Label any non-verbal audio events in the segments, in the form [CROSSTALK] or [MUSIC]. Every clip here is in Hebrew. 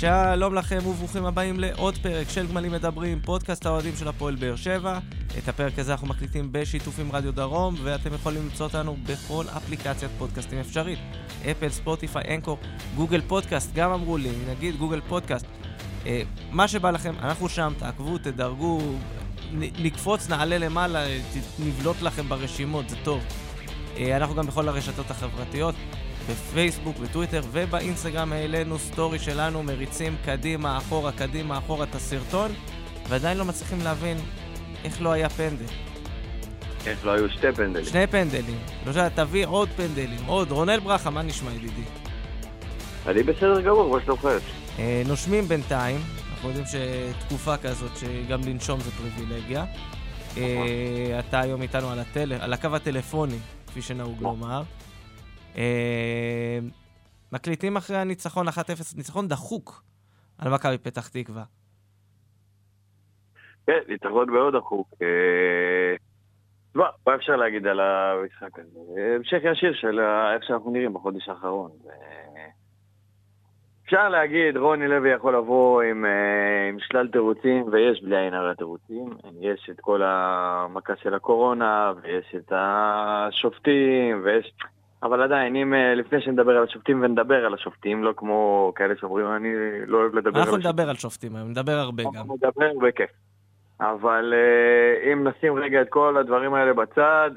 שלום לכם וברוכים הבאים לעוד פרק של גמלים מדברים, פודקאסט האוהדים של הפועל באר שבע. את הפרק הזה אנחנו מקליטים בשיתוף עם רדיו דרום, ואתם יכולים למצוא אותנו בכל אפליקציית פודקאסטים אפשרית. אפל, ספוטיפיי, אנקור, גוגל פודקאסט, גם אמרו לי, נגיד גוגל פודקאסט. אה, מה שבא לכם, אנחנו שם, תעקבו, תדרגו, נקפוץ, נעלה למעלה, נבלוט לכם ברשימות, זה טוב. אה, אנחנו גם בכל הרשתות החברתיות, בפייסבוק, בטוויטר ובאינסטגרם העלינו סטורי שלנו, מריצים קדימה, אחורה, קדימה, אחורה את הסרטון, ועדיין לא מצליחים להבין איך לא היה פנדל. איך לא היו שתי פנדלים? שני פנדלים. למשל, תביא עוד פנדלים, עוד. רונל ברכה, מה נשמע ידידי? אני בסדר גמור, מה שלומכם? אה, נושמים בינתיים, אנחנו יודעים שתקופה כזאת שגם לנשום זה פריבילגיה. אה, אתה היום איתנו על, הטל... על הקו הטלפוני, כפי שנהוג לומר. אה, מקליטים אחרי הניצחון 1-0, ניצחון דחוק על מכבי פתח תקווה. כן, ניצחון מאוד דחוק. אה, תשמע, מה אפשר להגיד על המשחק הזה? אה, המשך ישיר של איך שאנחנו נראים בחודש האחרון. אה, אפשר להגיד, רוני לוי יכול לבוא עם, אה, עם שלל תירוצים, ויש בלי עין הרע תירוצים. יש את כל המכה של הקורונה, ויש את השופטים, ויש... אבל עדיין, אם אה, לפני שנדבר על השופטים ונדבר על השופטים, לא כמו כאלה שאומרים, אני לא אוהב לדבר על אנחנו השופטים. נדבר על שופטים היום, נדבר הרבה גם. אנחנו נדבר בכיף. אבל אה, אם נשים רגע את כל הדברים האלה בצד,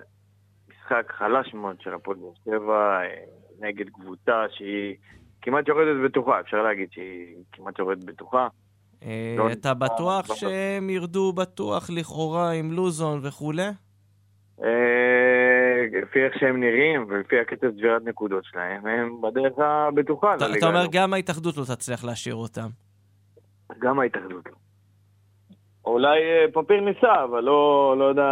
משחק חלש מאוד של הפועל באר שבע, אה, נגד קבוצה שהיא כמעט יורדת בטוחה, אפשר להגיד שהיא כמעט יורדת בטוחה. לא אתה בטוח לא- שהם ירדו בטוח לכאורה עם לוזון וכולי? לפי איך שהם נראים ולפי הקצב צבירת נקודות שלהם, הם בדרך הבטוחה אתה- אתה אומר. גם ההתאחדות לא תצליח להשאיר אותם. גם ההתאחדות. אולי אה, פפיר ניסה, אבל לא, לא יודע,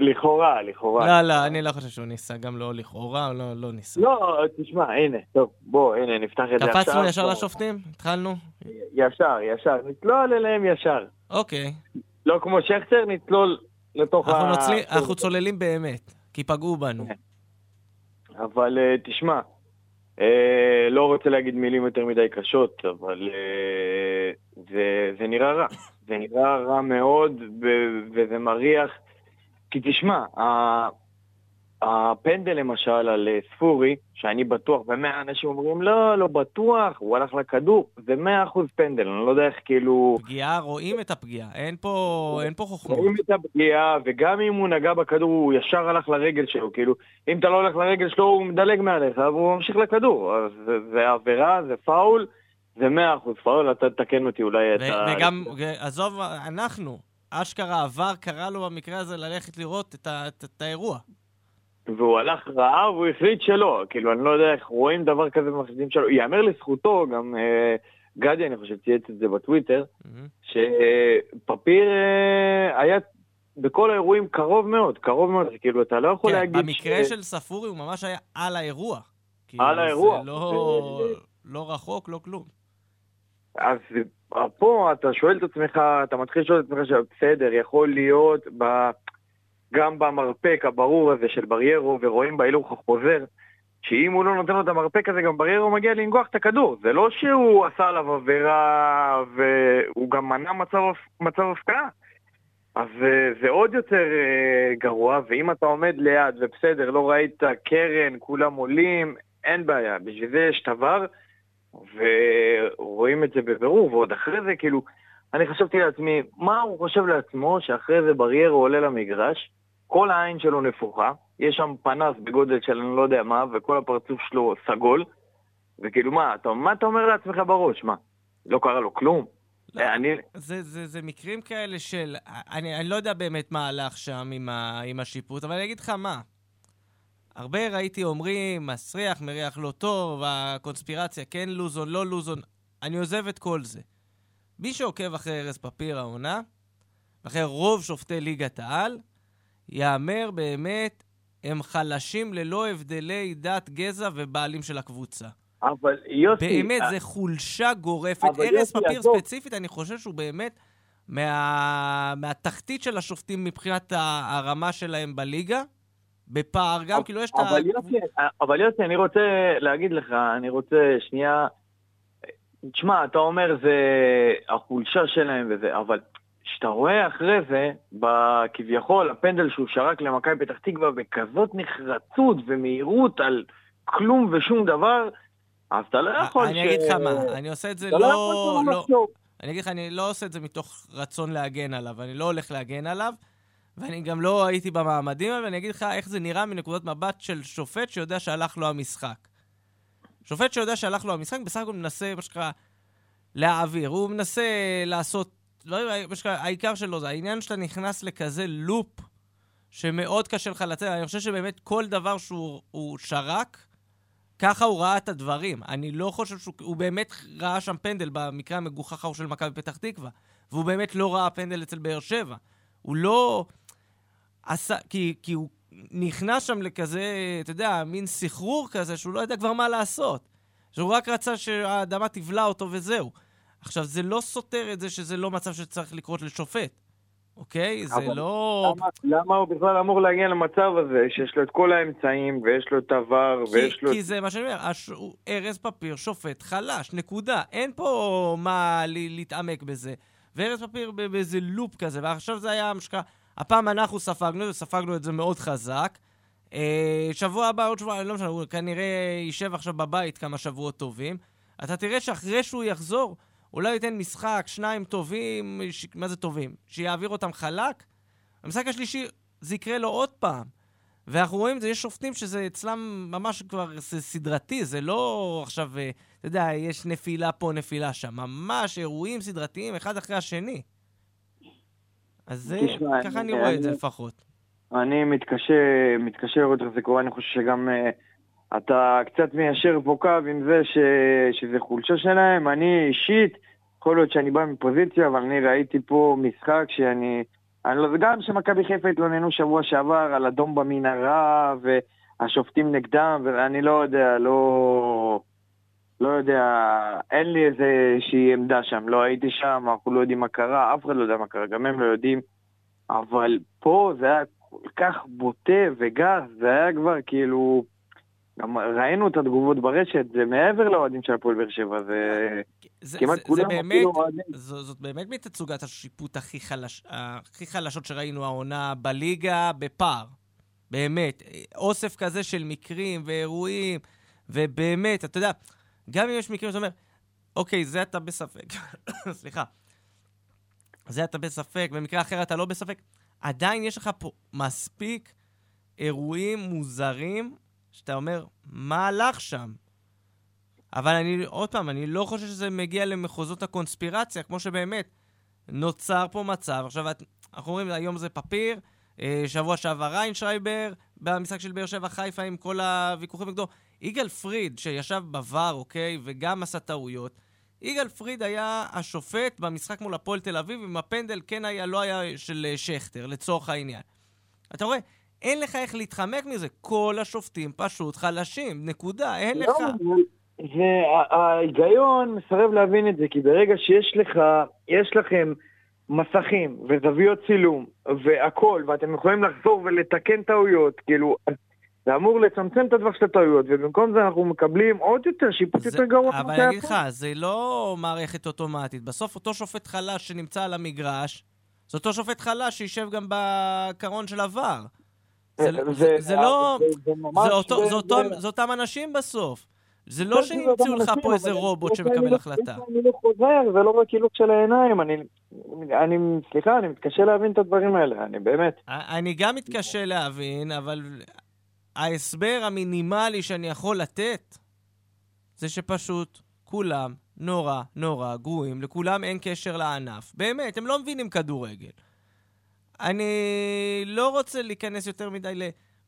לכאורה, לכאורה. לא, לא, אני לא חושב שהוא ניסה, גם לא לכאורה, לא, לא ניסה. לא, תשמע, הנה, טוב, בוא, הנה, נפתח את זה עכשיו. קפצנו ישר בוא. לשופטים? התחלנו? ישר, ישר, נצלול אליהם ישר. אוקיי. לא כמו שכטר, נצלול לתוך אנחנו ה... נוצלי- אנחנו צוללים באמת, כי פגעו בנו. אבל אה, תשמע, אה, לא רוצה להגיד מילים יותר מדי קשות, אבל אה, זה, זה נראה רע. זה נראה רע מאוד, וזה מריח. כי תשמע, הפנדל למשל על אה, ספורי, שאני בטוח, ומאה אנשים אומרים, לא, לא בטוח, הוא הלך לכדור, זה מאה אחוז פנדל, אני לא יודע איך כאילו... פגיעה, רואים את הפגיעה, אין פה אין פה חוכמות. רואים את הפגיעה, וגם אם הוא נגע בכדור, הוא ישר הלך לרגל שלו. כאילו, אם אתה לא הולך לרגל שלו, הוא מדלג מעליך, והוא ממשיך לכדור. אז זה, זה עבירה, זה פאול, זה מאה אחוז פאול, אתה תתקן אותי אולי את ו- ה... וגם, עזוב, אנחנו, אשכרה עבר, קרא לו במקרה הזה ללכת לראות את ה- את- את האירוע. והוא הלך רעה, והוא החליט שלא. כאילו, אני לא יודע איך רואים דבר כזה במחשבים שלו. ייאמר לזכותו, גם אה, גדי, אני חושב, צייץ את זה בטוויטר, מהמם. שפפיר אה, היה בכל האירועים קרוב מאוד, קרוב מאוד. כאילו, אתה לא יכול כן, להגיד במקרה של ספורי הוא ממש היה על האירוע. כאילו, על האירוע. זה לא- לא רחוק, לא כלום. אז פה אתה שואל את עצמך, אתה מתחיל לשאול את עצמך שבסדר, יכול להיות ב... גם במרפק הברור הזה של בריירו, ורואים בהילוך החוזר, שאם הוא לא נותן לו את המרפק הזה, גם בריירו מגיע לנגוח את הכדור. זה לא שהוא עשה עליו עבירה, והוא גם מנע מצב, מצב הפקעה. אז אה, זה עוד יותר אה, גרוע, ואם אתה עומד ליד, ובסדר, לא ראית קרן, כולם עולים, אין בעיה. בשביל זה יש תבר, ורואים את זה בבירור, ועוד אחרי זה, כאילו, אני חשבתי לעצמי, מה הוא חושב לעצמו שאחרי זה בריירו עולה למגרש, כל העין שלו נפוחה, יש שם פנס בגודל של אני לא יודע מה, וכל הפרצוף שלו סגול, וכאילו, מה, אתה, מה אתה אומר לעצמך בראש? מה, לא קרה לו כלום? לא, אני, זה, זה, זה מקרים כאלה של... אני, אני לא יודע באמת מה הלך שם עם, ה, עם השיפוט, אבל אני אגיד לך מה. הרבה ראיתי אומרים, מסריח, מריח לא טוב, הקונספירציה, כן לוזון, לא לוזון. אני עוזב את כל זה. מי שעוקב אחרי ארז פפיר העונה, ואחרי רוב שופטי ליגת העל, יאמר באמת, הם חלשים ללא הבדלי דת, גזע ובעלים של הקבוצה. אבל יוסי... באמת, אה, זה חולשה גורפת. אבל ארז פפיר עזוב. ספציפית, אני חושב שהוא באמת מה... מהתחתית של השופטים מבחינת הרמה שלהם בליגה, בפער גם, כאילו יש את ה... אבל יוסי, אבל יוסי, אני רוצה להגיד לך, אני רוצה שנייה... תשמע, אתה אומר זה החולשה שלהם וזה, אבל כשאתה רואה אחרי זה, כביכול, הפנדל שהוא שרק למכבי פתח תקווה בכזאת נחרצות ומהירות על כלום ושום דבר, אז אתה לא יכול ש... אני אגיד לך מה, אני עושה את זה לא... לא... לא... אני אגיד לך, אני לא עושה את זה מתוך רצון להגן עליו, אני לא הולך להגן עליו, ואני גם לא הייתי במעמדים, אבל אני אגיד לך איך זה נראה מנקודת מבט של שופט שיודע שהלך לו המשחק. שופט שיודע שהלך לו המשחק, בסך הכל מנסה, מה שנקרא, להעביר. הוא מנסה לעשות דברים, העיקר שלו זה, העניין שאתה נכנס לכזה לופ שמאוד קשה לך לצאת. אני חושב שבאמת כל דבר שהוא שרק, ככה הוא ראה את הדברים. אני לא חושב שהוא באמת ראה שם פנדל במקרה המגוחך ההוא של מכבי פתח תקווה. והוא באמת לא ראה פנדל אצל באר שבע. הוא לא עשה, כי, כי הוא נכנס שם לכזה, אתה יודע, מין סחרור כזה, שהוא לא יודע כבר מה לעשות. שהוא רק רצה שהאדמה תבלע אותו וזהו. עכשיו, זה לא סותר את זה שזה לא מצב שצריך לקרות לשופט, אוקיי? זה לא... למה, למה הוא בכלל אמור להגיע למצב הזה, שיש לו את כל האמצעים, ויש לו את העבר, ויש לו... כי זה מה שאני אומר, הש... ארז פפיר שופט חלש, נקודה. אין פה מה להתעמק בזה. וארז פפיר באיזה לופ כזה, ועכשיו זה היה משקע... הפעם אנחנו ספגנו, וספגנו את זה מאוד חזק. אה, שבוע הבא, עוד שבוע, לא משנה, הוא כנראה יישב עכשיו בבית כמה שבועות טובים. אתה תראה שאחרי שהוא יחזור, אולי ייתן משחק, שניים טובים, ש... מה זה טובים? שיעביר אותם חלק? המשחק השלישי, זה יקרה לו עוד פעם. ואנחנו רואים את זה, יש שופטים שזה אצלם ממש כבר סדרתי, זה לא עכשיו, אה, אתה יודע, יש נפילה פה, נפילה שם. ממש אירועים סדרתיים אחד אחרי השני. אז זה, תשמע, ככה אני, אני רואה אני, את זה לפחות. אני מתקשה, מתקשה לראות איך זה קורה, אני חושב שגם uh, אתה קצת מיישר פה קו עם זה ש, שזה חולשה שלהם. אני אישית, יכול להיות שאני בא מפוזיציה, אבל אני ראיתי פה משחק שאני... אני לא, גם שמכבי חיפה התלוננו שבוע שעבר על אדום במנהרה והשופטים נגדם, ואני לא יודע, לא... לא יודע, אין לי איזושהי עמדה שם, לא הייתי שם, אנחנו לא יודעים מה קרה, אף אחד לא יודע מה קרה, גם הם לא יודעים, אבל פה זה היה כל כך בוטה וגס, זה היה כבר כאילו... גם ראינו את התגובות ברשת, זה מעבר לאוהדים של הפועל באר שבע, זה... זה כמעט זה, כולם זה באמת, אוהדים. זאת באמת מתצוגת השיפוט הכי, חלש, הכי חלשות שראינו העונה בליגה בפער. באמת. אוסף כזה של מקרים ואירועים, ובאמת, אתה יודע, גם אם יש מקרים שאתה אומר, אוקיי, זה אתה בספק, [COUGHS] סליחה, זה אתה בספק, במקרה אחר אתה לא בספק, עדיין יש לך פה מספיק אירועים מוזרים שאתה אומר, מה הלך שם? אבל אני, עוד פעם, אני לא חושב שזה מגיע למחוזות הקונספירציה, כמו שבאמת נוצר פה מצב. עכשיו, אנחנו אומרים, היום זה פפיר, אה, שבוע שעבר ריינשרייבר, במשחק של באר שבע חיפה עם כל הוויכוחים נגדו. יגאל פריד, שישב ב VAR, אוקיי, וגם עשה טעויות, יגאל פריד היה השופט במשחק מול הפועל תל אביב, אם הפנדל כן היה, לא היה של אה, שכטר, לצורך העניין. אתה רואה, אין לך איך להתחמק מזה. כל השופטים פשוט חלשים, נקודה, אין לא, לך. וההיגיון מסרב להבין את זה, כי ברגע שיש לך, יש לכם מסכים וזוויות צילום והכול, ואתם יכולים לחזור ולתקן טעויות, כאילו, זה אמור לצמצם את הטווח של הטעויות, ובמקום זה אנחנו מקבלים עוד יותר שיפוט זה, יותר גרוע. אבל אני אגיד לך, זה לא מערכת אוטומטית. בסוף אותו שופט חלש שנמצא על המגרש, זה אותו שופט חלש שישב גם בקרון של עבר. זה, זה, זה, זה לא... זה, זה, זה, אותו, זה, זה, זה, זה אותם אנשים בסוף. זה לא שהמציאו לך פה איזה רובוט שמקבל החלטה. אני חוזר, זה לא רק הילוק של העיניים, אני, סליחה, אני מתקשה להבין את הדברים האלה, אני באמת. אני גם מתקשה להבין, אבל ההסבר המינימלי שאני יכול לתת זה שפשוט כולם נורא נורא גרועים, לכולם אין קשר לענף. באמת, הם לא מבינים כדורגל. אני לא רוצה להיכנס יותר מדי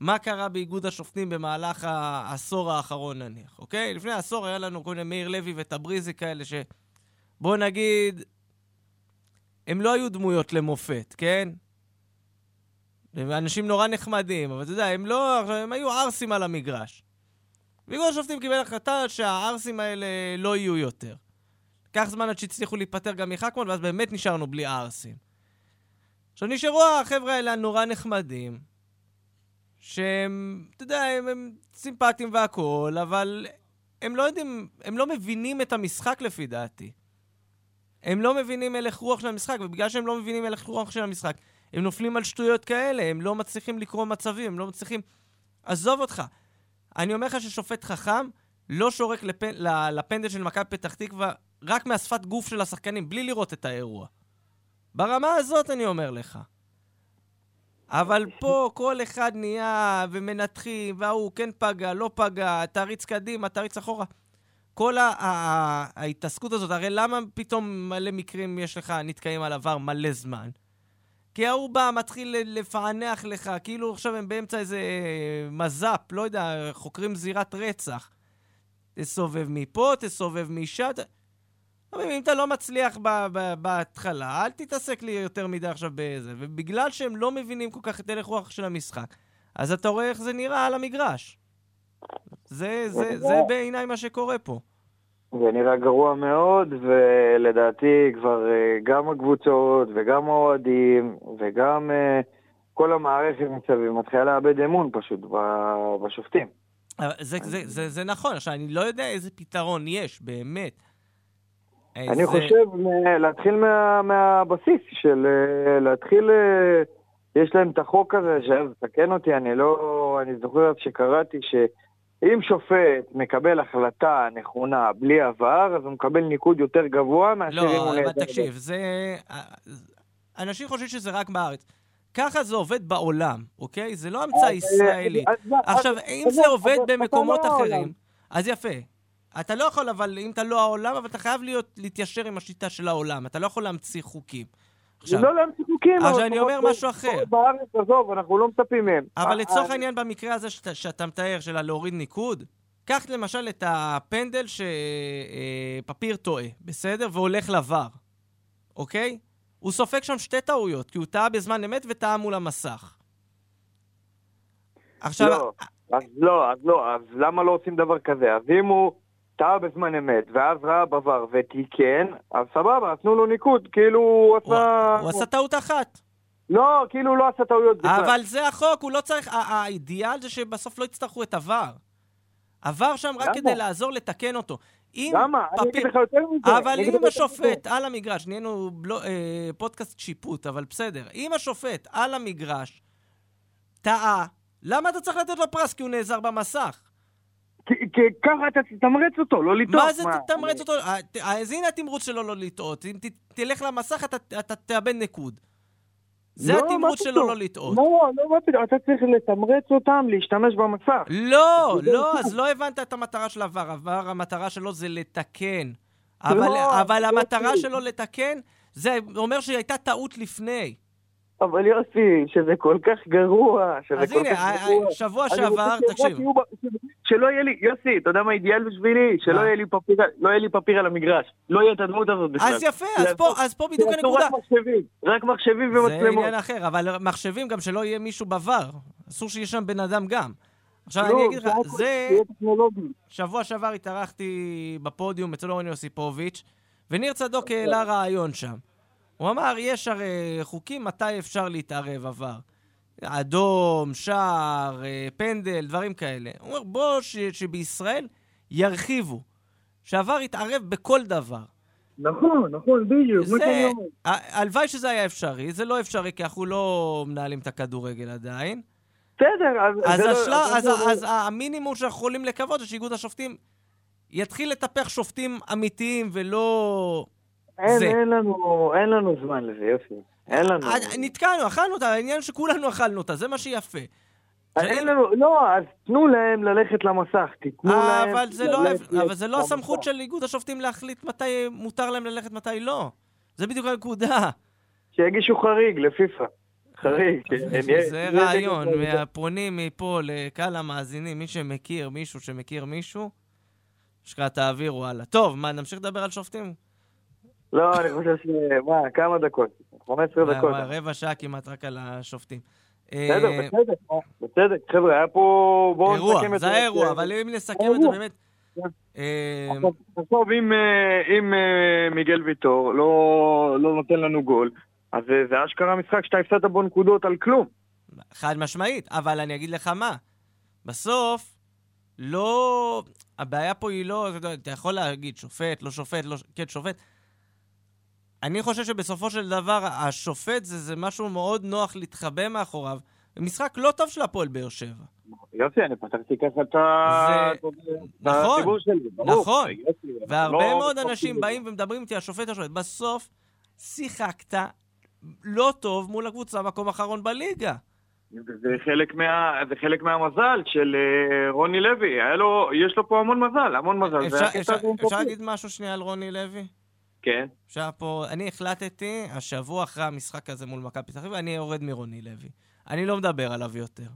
למה קרה באיגוד השופטים במהלך העשור האחרון נניח, אוקיי? לפני עשור היה לנו כל מיני מאיר לוי וטבריזי כאלה ש... בוא נגיד, הם לא היו דמויות למופת, כן? הם אנשים נורא נחמדים, אבל אתה יודע, הם לא, הם היו ערסים על המגרש. ואיגוד השופטים קיבל החלטה שהערסים האלה לא יהיו יותר. לקח זמן עד שהצליחו להיפטר גם מחכמון, ואז באמת נשארנו בלי ערסים. עכשיו נשארו החבר'ה האלה הנורא נחמדים, שהם, אתה יודע, הם, הם סימפטיים והכול, אבל הם לא יודעים, הם לא מבינים את המשחק לפי דעתי. הם לא מבינים הלך רוח של המשחק, ובגלל שהם לא מבינים הלך רוח של המשחק, הם נופלים על שטויות כאלה, הם לא מצליחים לקרוא מצבים, הם לא מצליחים... עזוב אותך. אני אומר לך ששופט חכם לא שורק לפ... לפנדל של מכבי פתח תקווה רק מהשפת גוף של השחקנים, בלי לראות את האירוע. ברמה הזאת אני אומר לך. אבל פה כל אחד נהיה ומנתחים, וההוא כן פגע, לא פגע, תריץ קדימה, תריץ אחורה. כל ההתעסקות הזאת, הרי למה פתאום מלא מקרים יש לך נתקעים על עבר מלא זמן? כי ההוא בא, מתחיל לפענח לך, כאילו עכשיו הם באמצע איזה מז"פ, לא יודע, חוקרים זירת רצח. תסובב מפה, תסובב משם. אבל אם אתה לא מצליח בהתחלה, אל תתעסק לי יותר מדי עכשיו בזה. ובגלל שהם לא מבינים כל כך את הלך רוח של המשחק, אז אתה רואה איך זה נראה על המגרש. זה, זה, זה בעיניי מה שקורה פה. זה נראה גרוע מאוד, ולדעתי כבר אה, גם הקבוצות וגם האוהדים וגם אה, כל המערכת מסביב מתחילה לאבד אמון פשוט בשופטים. זה, זה, זה, זה נכון, עכשיו אני לא יודע איזה פתרון יש, באמת. אני חושב להתחיל מה, מהבסיס של אה, להתחיל, יש להם את החוק הזה, תקן אותי, אני לא, אני זוכר שקראתי ש... אם שופט מקבל החלטה נכונה בלי עבר, אז הוא מקבל ניקוד יותר גבוה מאשר לא, אם הוא נעזר. לא, אבל תקשיב, זה... אנשים חושבים שזה רק בארץ. ככה זה עובד בעולם, אוקיי? זה לא המצאה ישראלית. עכשיו, אם זה עובד במקומות אחרים, אז יפה. אתה לא יכול, אבל אם אתה לא העולם, אבל אתה חייב להיות, להתיישר עם השיטה של העולם. אתה לא יכול להמציא חוקים. עכשיו, לא להמציא חוקים. עכשיו אני אומר משהו אחר. בארץ, עזוב, אנחנו לא מצפים מהם. אבל לצורך העניין במקרה הזה שאתה מתאר, של הלהוריד ניקוד, קח למשל את הפנדל שפפיר טועה, בסדר? והולך לבר, אוקיי? הוא סופג שם שתי טעויות, כי הוא טעה בזמן אמת וטעה מול המסך. עכשיו... לא, אז לא, אז לא, אז למה לא עושים דבר כזה? אז אם הוא... טעה בזמן אמת, ואז ראה בעבר ותיקן, אז סבבה, נתנו לו ניקוד, כאילו הוא עשה... הוא עשה טעות אחת. לא, כאילו הוא לא עשה טעויות בכלל. אבל זה החוק, הוא לא צריך... האידיאל זה שבסוף לא יצטרכו את עבר. עבר שם רק כדי לעזור לתקן אותו. למה? אני אגיד לך יותר מזה. אבל אם השופט על המגרש, נהיינו אה, פודקאסט שיפוט, אבל בסדר. אם השופט על המגרש טעה, למה אתה צריך לתת לו פרס? כי הוא נעזר במסך. כי ככה אתה תתמרץ אותו, לא לטעות. מה זה תתמרץ אותו? אה, אז הנה התמרוץ שלו לא לטעות. אם תלך למסך, אתה תאבד נקוד. זה לא, התמרוץ שלו לא לטעות. לא, לא, מה פתאום, אתה צריך לתמרץ אותם להשתמש במסך. לא, לא, אז לא הבנת את המטרה של עבר. עבר, המטרה שלו זה לתקן. אבל, לא, אבל המטרה שלו לתקן, זה אומר שהייתה טעות לפני. אבל יוסי, שזה כל כך גרוע, שזה כל הנה, כך גרוע. אז הנה, שבוע שעבר, תקשיב. שלא יהיה לי, יוסי, אתה יודע מה אידיאל בשבילי? שלא יהיה לי פפיר, לא יהיה לי פפיר על המגרש. לא יהיה את הדמות הזאת בכלל. אז יפה, אז פה, אז פה בדיוק הנקודה. רק מחשבים, רק מחשבים ומצלמות. זה עניין אחר, אבל מחשבים גם שלא יהיה מישהו בבר. אסור שיהיה שם בן אדם גם. עכשיו לא, אני אגיד לך, זה... שבוע שעבר התארחתי בפודיום אצל אורן יוסיפוביץ', וניר צדוק העלה רעיון שם. הוא אמר, יש הרי חוקים מתי אפשר להתערב עבר. אדום, שער, אה, פנדל, דברים כאלה. הוא אומר, בוא, ש, שבישראל ירחיבו, שעבר יתערב בכל דבר. נכון, נכון, בדיוק, מה שאני אומר. הלוואי שזה היה אפשרי, זה לא אפשרי כי אנחנו לא מנהלים את הכדורגל עדיין. בסדר, אז... אז, לא, השלה, אז, אז, אז המינימום שאנחנו יכולים לקוות זה שאיגוד השופטים יתחיל לטפח שופטים אמיתיים ולא... אין, אין לנו, אין לנו זמן לזה, יופי. אין לנו. אה, נתקענו, אכלנו אותה, העניין שכולנו אכלנו אותה, זה מה שיפה. אין לנו, לא, אז תנו להם ללכת למסך, תיתנו להם... אבל זה לא, אבל זה לא הסמכות של איגוד השופטים להחליט מתי מותר להם ללכת, מתי לא. זה בדיוק הנקודה. שיגישו חריג לפיפ"א. חריג. זה רעיון, מהפונים מפה לקהל המאזינים, מי שמכיר מישהו שמכיר מישהו, אשכרה תעבירו הלאה. טוב, מה, נמשיך לדבר על שופטים? לא, אני חושב ש... מה, כמה דקות? 15 דקות. רבע שעה כמעט רק על השופטים. בסדר, אה, בסדר, בסדר. חבר'ה, היה פה... בואו נסכם את זה. זה היה אירוע, אבל אם נסכם את זה באמת... עכשיו, אה, אם אה, מיגל ויטור לא, לא נותן לנו גול, אז זה אשכרה משחק שאתה הפסדת בו נקודות על כלום. חד משמעית, אבל אני אגיד לך מה, בסוף, לא... הבעיה פה היא לא, אתה יכול להגיד שופט, לא שופט, לא, כן שופט. אני חושב שבסופו של דבר, השופט זה, זה משהו מאוד נוח להתחבא מאחוריו. משחק לא טוב של הפועל באר שבע. יופי, אני פתחתי ככה את נכון, הדיבור שלי. נכון. יופי, והרבה לא- מאוד אנשים באים ומדברים איתי, השופט, השופט. בסוף, שיחקת לא טוב מול הקבוצה במקום האחרון בליגה. זה חלק, מה, זה חלק מהמזל של אה, רוני לוי, לו, יש לו פה המון מזל, המון מזל. אפשר-. להגיד משהו שנייה על רוני לוי? כן. אפשר פה, אני החלטתי, השבוע אחרי המשחק הזה מול מכבי פתח תקווה, אני יורד מרוני לוי. אני לא מדבר עליו יותר.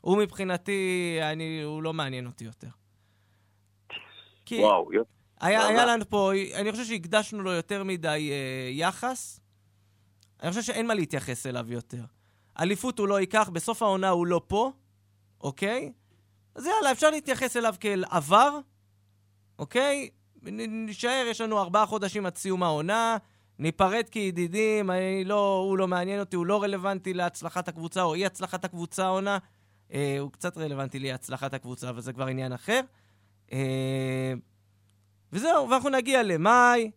הוא מבחינתי, אני, הוא לא מעניין אותי יותר. כי וואו, יופי. היה, וואלה. היה לנו פה, אני חושב שהקדשנו לו יותר מדי אה, יחס. אני חושב שאין מה להתייחס אליו יותר. אליפות הוא לא ייקח, בסוף העונה הוא לא פה, אוקיי? אז יאללה, אפשר להתייחס אליו כאל עבר, אוקיי? נשאר, יש לנו ארבעה חודשים עד סיום העונה, ניפרד כידידים, אני לא, הוא לא מעניין אותי, הוא לא רלוונטי להצלחת הקבוצה או אי הצלחת הקבוצה העונה. אה, הוא קצת רלוונטי לאי הצלחת הקבוצה, אבל זה כבר עניין אחר. אה, וזהו, ואנחנו נגיע למאי,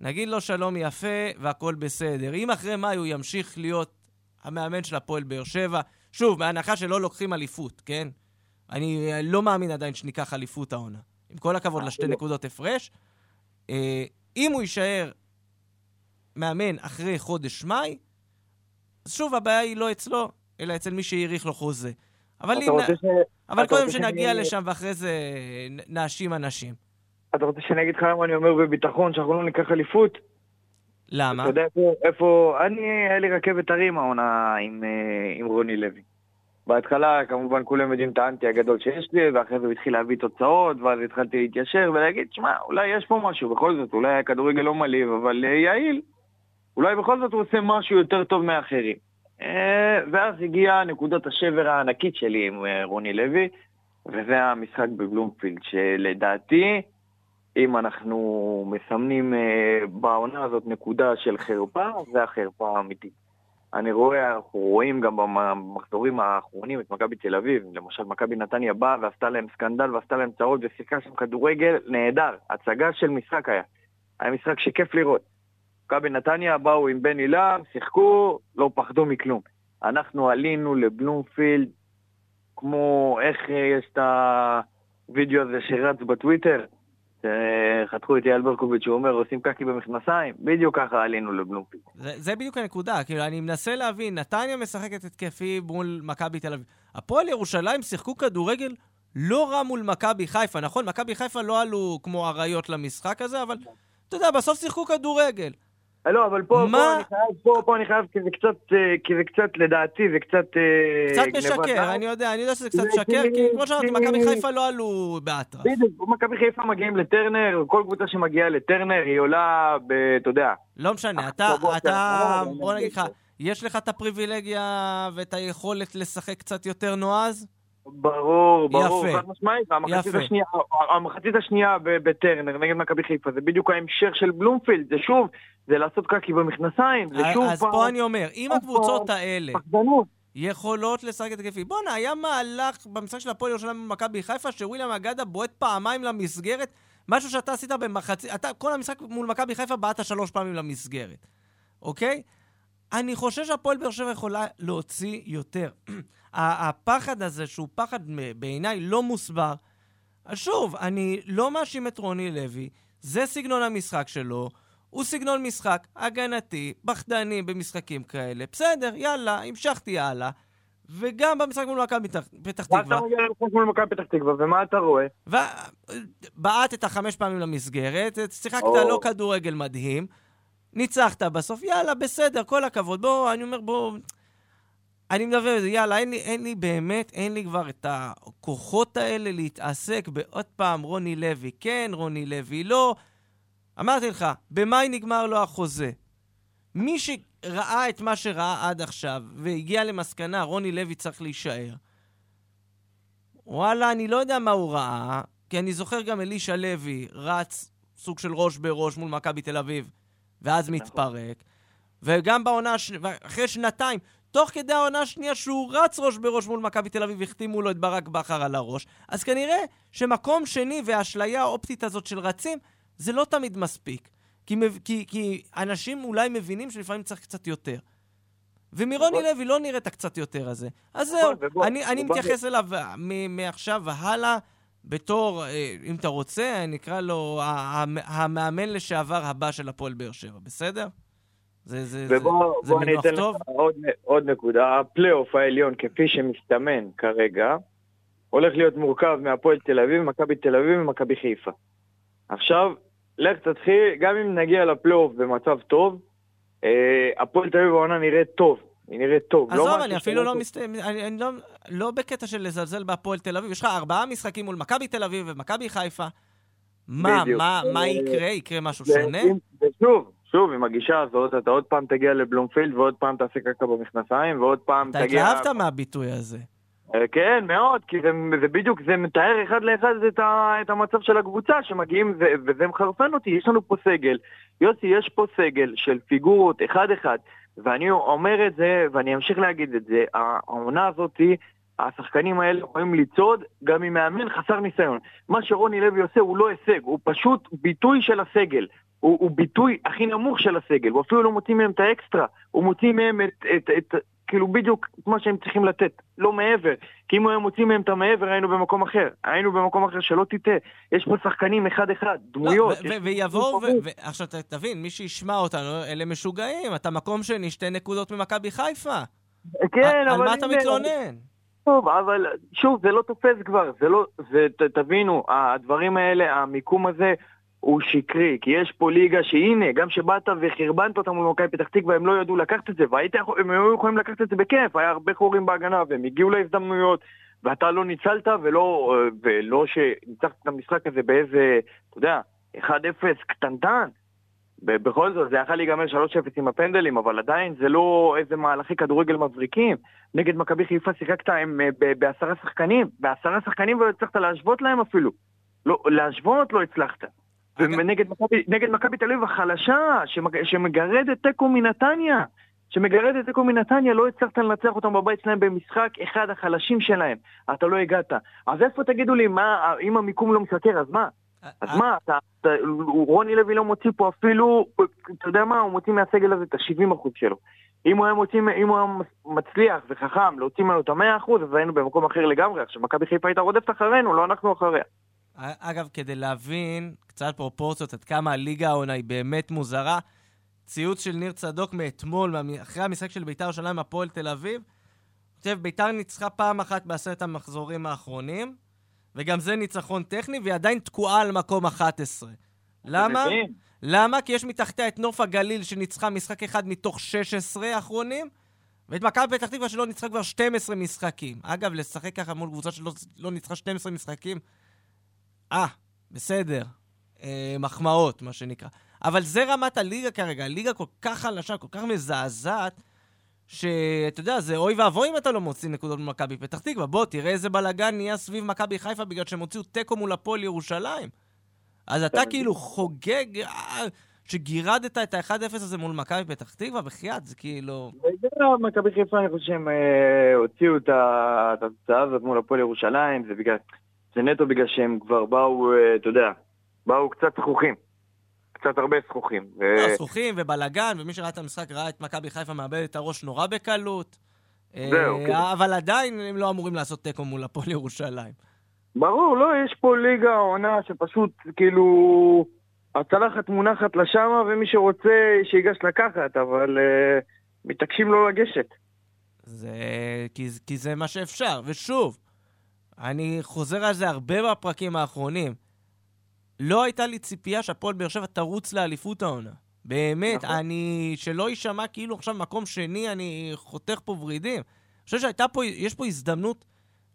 נגיד לו שלום יפה והכל בסדר. אם אחרי מאי הוא ימשיך להיות המאמן של הפועל באר שבע, שוב, בהנחה שלא לוקחים אליפות, כן? אני אה, לא מאמין עדיין שניקח אליפות העונה. עם כל הכבוד לשתי נקודות הפרש. אה, אם הוא יישאר מאמן אחרי חודש מאי, אז שוב, הבעיה היא לא אצלו, אלא אצל מי שהאריך לו חוזה. אבל, אם, ש- אבל קודם שנגיע שאני- לשם ואחרי זה נאשים אנשים. אתה רוצה שאני אגיד לך למה אני אומר בביטחון שאנחנו לא ניקח אליפות? למה? אתה יודע איפה, איפה, אני, היה לי רכבת הרים העונה עם, אה, עם רוני לוי. בהתחלה כמובן כולם יודעים את האנטי הגדול שיש לי, ואחרי זה הוא התחיל להביא תוצאות, ואז התחלתי להתיישר ולהגיד, שמע, אולי יש פה משהו, בכל זאת, אולי הכדורגל לא מלהיב, אבל אה, יעיל. אולי בכל זאת הוא עושה משהו יותר טוב מאחרים. אה, ואז הגיעה נקודת השבר הענקית שלי עם אה, רוני לוי, וזה המשחק בבלומפילד, שלדעתי, אם אנחנו מסמנים בעונה הזאת נקודה של חרפה, זה החרפה האמיתית. אני רואה, אנחנו רואים גם במחזורים האחרונים את מכבי תל אביב, למשל מכבי נתניה באה ועשתה להם סקנדל ועשתה להם צרות ושיחקה שם כדורגל נהדר, הצגה של משחק היה. היה משחק שכיף לראות. מכבי נתניה באו עם בן אילם, שיחקו, לא פחדו מכלום. אנחנו עלינו לבלומפילד, כמו איך יש את הווידאו הזה שרץ בטוויטר, שחתכו את אייל ברקוביץ', שהוא אומר, עושים קקי במכנסיים, בדיוק ככה עלינו לבלומפילד. זה, זה בדיוק הנקודה, כאילו, אני מנסה להבין, נתניה משחקת התקפי מול מכבי תל אביב. הפועל ירושלים שיחקו כדורגל לא רע מול מכבי חיפה, נכון? מכבי חיפה לא עלו כמו אריות למשחק הזה, אבל אתה יודע, בסוף שיחקו כדורגל. אה, לא, אבל פה, מה? פה אני חייב, פה, פה אני חייב, כי זה קצת, אה, כי זה קצת, לדעתי, זה קצת... אה, קצת משקר. אני יודע, אני יודע שזה קצת משקר, כי- כמו שאמרתי, מכבי חיפה לא עלו באטרף. בדיוק, מכבי חיפה מגיעים לטרנר, כל קבוצה שמגיעה לטרנר היא עולה ב... אתה יודע, לא משנה, אתה, אתה, אה, בוא נגיד לך. יש לך את הפריבילגיה ואת היכולת לשחק קצת יותר נועז? ברור, ברור, יפה. חד משמעית, והמחצית יפה. השנייה, המחצית השנייה בטרנר נגד מכבי חיפה, זה בדיוק ההמשך של בלומפילד, זה שוב, זה לעשות קקי במכנסיים, זה שוב אז פה אני אומר, אם הקבוצות פעם, האלה פחדנות. יכולות לשחק התקפי. בואנה, היה מהלך במשחק של הפועל ירושלים במכבי חיפה, שוויליאם אגדה בועט פעמיים למסגרת, משהו שאתה עשית במחצית, אתה, כל המשחק מול מכבי חיפה בעטת שלוש פעמים למסגרת, אוקיי? אני חושב שהפועל באר שבע יכולה להוציא יותר. הפחד הזה, שהוא פחד בעיניי לא מוסבר, שוב, אני לא מאשים את רוני לוי, זה סגנון המשחק שלו, הוא סגנון משחק הגנתי, פחדני במשחקים כאלה. בסדר, יאללה, המשכתי הלאה. וגם במשחק מול מכבי פתח- תקווה, אתה מגיע למשחק מול מכבי פתח תקווה, ומה אתה רואה? בעטת חמש פעמים למסגרת, שיחקת או. לא כדורגל מדהים, ניצחת בסוף, יאללה, בסדר, כל הכבוד. בוא, אני אומר, בוא... אני מדבר על זה, יאללה, אין לי, אין לי באמת, אין לי כבר את הכוחות האלה להתעסק בעוד פעם רוני לוי כן, רוני לוי לא. אמרתי לך, במאי נגמר לו החוזה. מי שראה את מה שראה עד עכשיו והגיע למסקנה, רוני לוי צריך להישאר, וואלה, אני לא יודע מה הוא ראה, כי אני זוכר גם אלישע לוי רץ סוג של ראש בראש מול מכבי תל אביב, ואז מתפרק. וגם בעונה. אחרי שנתיים, תוך כדי העונה השנייה שהוא רץ ראש בראש מול מכבי תל אביב, החתימו לו את ברק בכר על הראש. אז כנראה שמקום שני והאשליה האופטית הזאת של רצים, זה לא תמיד מספיק. כי, כי, כי אנשים אולי מבינים שלפעמים צריך קצת יותר. ומרוני לוי לא נראית הקצת יותר הזה. אז זהו, אני, אני מתייחס אליו מעכשיו והלאה בתור, אה, אם אתה רוצה, נקרא לו המאמן לשעבר הבא של הפועל באר שבע, בסדר? זה, זה, ובוא, זה, בוא זה אני אתן לך עוד, עוד נקודה. הפלייאוף העליון, כפי שמסתמן כרגע, הולך להיות מורכב מהפועל תל אביב, מכבי תל אביב ומכבי חיפה. עכשיו, לך תתחיל, גם אם נגיע לפלייאוף במצב טוב, אה, הפועל תל אביב העונה נראית טוב. היא נראית טוב. לא עזוב, לא אני אפילו לא, מסת... אני, אני לא, לא בקטע של לזלזל בהפועל תל אביב. יש לך ארבעה משחקים מול מכבי תל אביב ומכבי חיפה. מה, מה, מה יקרה? יקרה משהו שונה? ושוב, שוב, עם הגישה הזאת, אתה עוד פעם תגיע לבלומפילד ועוד פעם תעשה קקה במכנסיים ועוד פעם תגיע... אתה התלהבת מהביטוי הזה. אה, כן, מאוד, כי זה, זה בדיוק, זה מתאר אחד לאחד את, ה, את המצב של הקבוצה שמגיעים, ו, וזה מחרפן אותי, יש לנו פה סגל. יוסי, יש פה סגל של פיגורות אחד-אחד, ואני אומר את זה, ואני אמשיך להגיד את זה, העונה הזאתי, השחקנים האלה יכולים לצעוד גם עם מאמן חסר ניסיון. מה שרוני לוי עושה הוא לא הישג, הוא פשוט ביטוי של הסגל. הוא, הוא ביטוי הכי נמוך של הסגל, הוא אפילו לא מוציא מהם את האקסטרה, הוא מוציא מהם את, את, את, את כאילו בדיוק את מה שהם צריכים לתת, לא מעבר. כי אם הוא היה מוציא מהם את המעבר, היינו במקום אחר. היינו במקום אחר, שלא תטעה. יש פה שחקנים אחד-אחד, דמויות. לא, ויבואו, עכשיו תבין, מי שישמע אותנו, אלה משוגעים, אתה מקום שני, שתי נקודות ממכבי חיפה. כן, אבל... על מה אתה מתלונן? טוב, אבל שוב, זה לא תופס כבר, זה לא, זה, תבינו, הדברים האלה, המיקום הזה, הוא שקרי, כי יש פה ליגה שהנה, גם שבאת וחרבנת אותם מול מכבי פתח תקווה, הם לא ידעו לקחת את זה, והם היו יכולים לקחת את זה בכיף, היה הרבה חורים בהגנה, והם הגיעו להזדמנויות, ואתה לא ניצלת, ולא, ולא שניצחת את המשחק הזה באיזה, אתה יודע, 1-0 קטנטן. בכל זאת, זה יכול להיגמר 3-0 עם הפנדלים, אבל עדיין זה לא איזה מהלכי כדורגל מבריקים. נגד מכבי חיפה שיחקת עם אה, בעשרה שחקנים, בעשרה שחקנים ולא הצלחת להשוות להם אפילו. לא, להשוות לא הצלחת. ונגד מכבי תל אביב החלשה, שמגרדת תיקו מנתניה, שמגרדת תיקו מנתניה, לא הצלחת לנצח אותם בבית שלהם במשחק אחד החלשים שלהם. אתה לא הגעת. אז איפה תגידו לי, מה, אם המיקום לא משקר, אז מה? אז מה, אתה, אתה, רוני לוי לא מוציא פה אפילו, אתה יודע מה, הוא מוציא מהסגל הזה את ה-70% שלו. אם הוא היה מוציא, אם הוא היה מצליח וחכם להוציא ממנו את ה-100%, אז היינו במקום אחר לגמרי. עכשיו, מכבי חיפה הייתה רודפת אחרינו, לא אנחנו אחריה. אגב, כדי להבין קצת פרופורציות עד כמה הליגה העונה היא באמת מוזרה, ציוץ של ניר צדוק מאתמול, אחרי המשחק של ביתר ירושלים, הפועל תל אביב. חושב, ביתר ניצחה פעם אחת בעשרת המחזורים האחרונים, וגם זה ניצחון טכני, והיא עדיין תקועה על מקום 11. למה? למה? כי יש מתחתיה את נוף הגליל שניצחה משחק אחד מתוך 16 האחרונים, ואת מכבי פתח תקווה שלא ניצחה כבר 12 משחקים. אגב, לשחק ככה מול קבוצה שלא לא ניצחה 12 משחקים, אה, בסדר. אה, מחמאות, מה שנקרא. אבל זה רמת הליגה כרגע. הליגה כל כך חלשה, כל כך מזעזעת, שאתה יודע, זה אוי ואבוי אם אתה לא מוציא נקודות ממכבי פתח תקווה. בוא, תראה איזה בלאגן נהיה סביב מכבי חיפה בגלל שהם הוציאו תיקו מול הפועל ירושלים. אז אתה כאילו חוגג אה, שגירדת את ה-1-0 הזה מול מכבי פתח תקווה, בחייאת, זה כאילו... מכבי חיפה, אני חושב שהם אה, הוציאו את התוצאה הזאת מול הפועל ירושלים, זה בגלל... זה נטו בגלל שהם כבר באו, אה, אתה יודע, באו קצת זכוכים. קצת הרבה זכוכים. לא, זכוכים ובלאגן, ומי שראה את המשחק ראה את מכבי חיפה מאבד את הראש נורא בקלות. זהו, כן. אבל עדיין הם לא אמורים לעשות תיקו מול הפועל ירושלים. ברור, לא, יש פה ליגה עונה שפשוט, כאילו, הצלחת מונחת לשמה, ומי שרוצה שיגש לקחת, אבל uh, מתעקשים לא לגשת. זה... כי, כי זה מה שאפשר. ושוב, אני חוזר על זה הרבה בפרקים האחרונים. לא הייתה לי ציפייה שהפועל באר שבע תרוץ לאליפות העונה. באמת, נכון. אני... שלא יישמע כאילו עכשיו מקום שני, אני חותך פה ורידים. אני חושב שהייתה פה, יש פה הזדמנות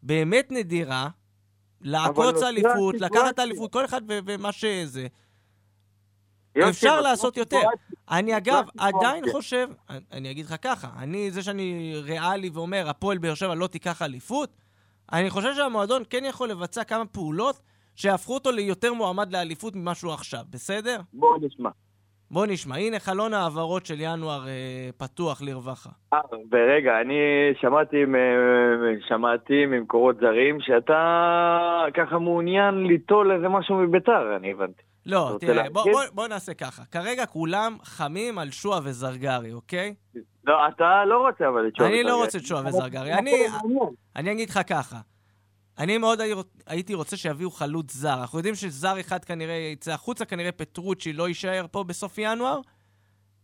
באמת נדירה לעקוץ אליפות, לקחת אליפות, כל אחד ומה שזה. אפשר לעשות יותר. אני אגב עדיין חושב, אני אגיד לך ככה, אני, זה שאני ריאלי ואומר, הפועל באר שבע לא תיקח אליפות, אני חושב שהמועדון כן יכול לבצע כמה פעולות שיהפכו אותו ליותר מועמד לאליפות ממה שהוא עכשיו, בסדר? בוא נשמע. בוא נשמע, הנה חלון העברות של ינואר אה, פתוח לרווחה. אה, ורגע, אני שמעתי, שמעתי ממקורות זרים שאתה ככה מעוניין ליטול איזה משהו מביתר, אני הבנתי. לא, תראה, בוא, בוא, בוא נעשה ככה. כרגע כולם חמים על שועה וזרגרי, אוקיי? לא, אתה לא רוצה אבל את וזרגרי. אני לא רוצה את שועה וזרגרי. אני, אני אגיד לך ככה. אני מאוד הייתי רוצה שיביאו חלוץ זר. אנחנו יודעים שזר אחד כנראה יצא החוצה, כנראה פטרוצ'י לא יישאר פה בסוף ינואר.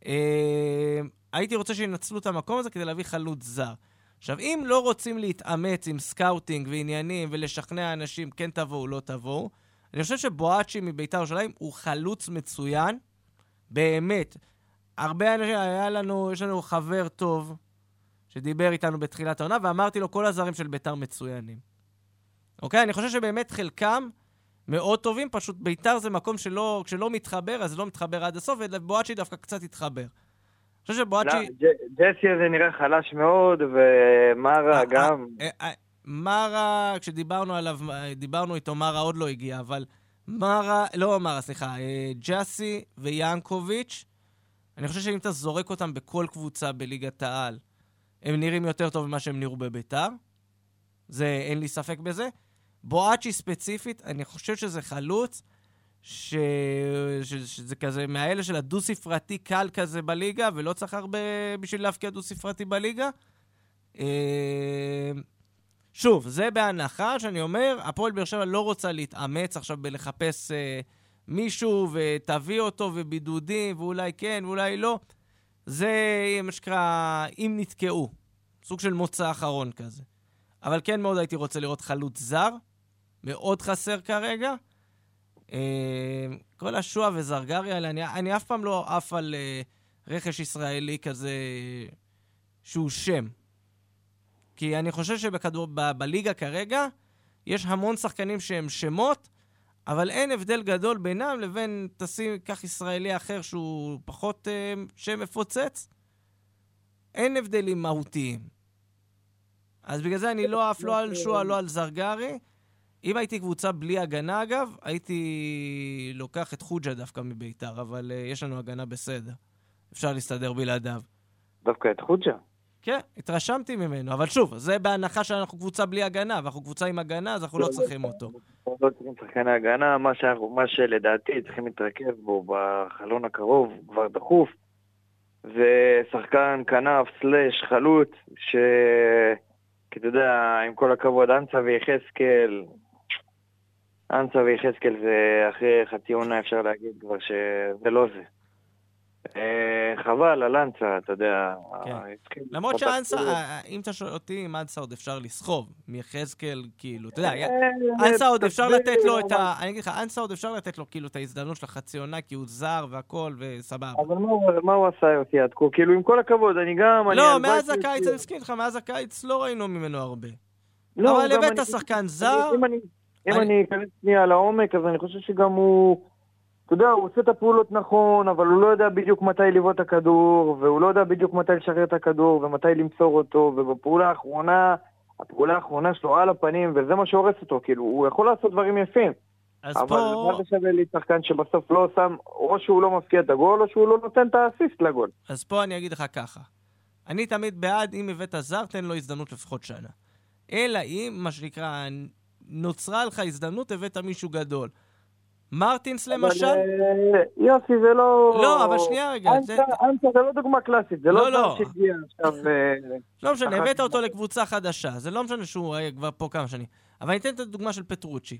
אה, הייתי רוצה שינצלו את המקום הזה כדי להביא חלוץ זר. עכשיו, אם לא רוצים להתאמץ עם scouting ועניינים ולשכנע אנשים, כן תבואו, לא תבואו, אני חושב שבואצ'י מביתר ירושלים הוא חלוץ מצוין, באמת. הרבה אנשים, היה לנו, יש לנו חבר טוב שדיבר איתנו בתחילת העונה, ואמרתי לו, כל הזרים של ביתר מצוינים. אוקיי? אני חושב שבאמת חלקם מאוד טובים, פשוט ביתר זה מקום שלא, כשלא מתחבר, אז לא מתחבר עד הסוף, ובואצ'י דווקא קצת התחבר. אני חושב שבואצ'י... לא, ג'סי הזה נראה חלש מאוד, ומרה אה, גם... אה, מרה, כשדיברנו עליו, דיברנו איתו, מרה עוד לא הגיע, אבל מרה, לא מרה, סליחה, אה, ג'אסי ויאנקוביץ', אני חושב שאם אתה זורק אותם בכל קבוצה בליגת העל, הם נראים יותר טוב ממה שהם נראו בביתר. זה, אין לי ספק בזה. בואצ'י ספציפית, אני חושב שזה חלוץ, ש... ש... שזה כזה מהאלה של הדו-ספרתי קל כזה בליגה, ולא צריך הרבה בשביל להפקיע דו-ספרתי בליגה. אה, שוב, זה בהנחה שאני אומר, הפועל באר שבע לא רוצה להתאמץ עכשיו בלחפש אה, מישהו ותביא אותו ובידודים, ואולי כן ואולי לא. זה מה שנקרא, אם נתקעו. סוג של מוצא אחרון כזה. אבל כן מאוד הייתי רוצה לראות חלוץ זר. מאוד חסר כרגע. אה, כל השועה וזרגרי האלה, אני, אני אף פעם לא עף על אה, רכש ישראלי כזה שהוא שם. כי אני חושב שבליגה כרגע יש המון שחקנים שהם שמות, אבל אין הבדל גדול בינם לבין, תשים, קח ישראלי אחר שהוא פחות אה, שם מפוצץ. אין הבדלים מהותיים. אז בגלל זה אני לא עף לא על שועה, לא על זרגרי. אם הייתי קבוצה בלי הגנה, אגב, הייתי לוקח את חוג'ה דווקא מביתר, אבל uh, יש לנו הגנה בסדר. אפשר להסתדר בלעדיו. דווקא את חוג'ה? כן, התרשמתי ממנו, אבל שוב, זה בהנחה שאנחנו קבוצה בלי הגנה, ואנחנו קבוצה עם הגנה, אז אנחנו לא, לא צריכים אותו. לא צריכים שחקני הגנה, מה, מה שלדעתי צריכים להתרכז בו בחלון הקרוב, כבר דחוף, זה שחקן כנף סלאש חלוץ, ש... כי אתה יודע, עם כל הכבוד, אנסה ויחזקאל, אנסה ויחזקאל זה אחרי חצי עונה אפשר להגיד כבר שזה לא זה. אה, חבל על אנסה, אתה יודע. כן. למרות שאנסה, אה, אם אתה שואל אותי, אם אנסה עוד אפשר לסחוב, מיחזקאל, כאילו, אתה יודע, אה, אנסה עוד אפשר לתת לו את ה... אני אגיד לך, אנסה עוד אפשר לתת לו כאילו את ההזדמנות של החצי עונה, כי הוא זר והכל, וסבבה. אבל מה הוא עשה אותי עד כה? כאילו, עם כל הכבוד, אני גם... לא, מאז הקיץ, אני מסכים איתך, מאז הקיץ לא ראינו ממנו הרבה. לא, אבל הבאת שחקן זר... אם אני אכנס שנייה לעומק, אז אני חושב שגם הוא... אתה יודע, הוא עושה את הפעולות נכון, אבל הוא לא יודע בדיוק מתי לבעוט את הכדור, והוא לא יודע בדיוק מתי לשחרר את הכדור, ומתי למסור אותו, ובפעולה האחרונה, הפעולה האחרונה שלו על הפנים, וזה מה שהורס אותו, כאילו, הוא יכול לעשות דברים יפים. אז אבל פה... אבל מה זה שווה לי שחקן שבסוף לא שם, או שהוא לא מפקיע את הגול, או שהוא לא נותן את האסיסט לגול. אז פה אני אגיד לך ככה, אני תמיד בעד, אם הבאת זר, תן לו הזדמנות לפחות שנה. אלא אם, מה שנקרא, נוצרה לך הזדמנות, הבאת מישהו גדול. מרטינס למשל? אה, יוסי, זה לא... לא, אבל שנייה רגע. אנסה זה לא דוגמה קלאסית, זה לא לא שהגיע עכשיו... אה, לא משנה, הבאת אותו לקבוצה חדשה, זה לא משנה שהוא היה כבר פה כמה שנים. אבל אני אתן את הדוגמה של פטרוצ'י.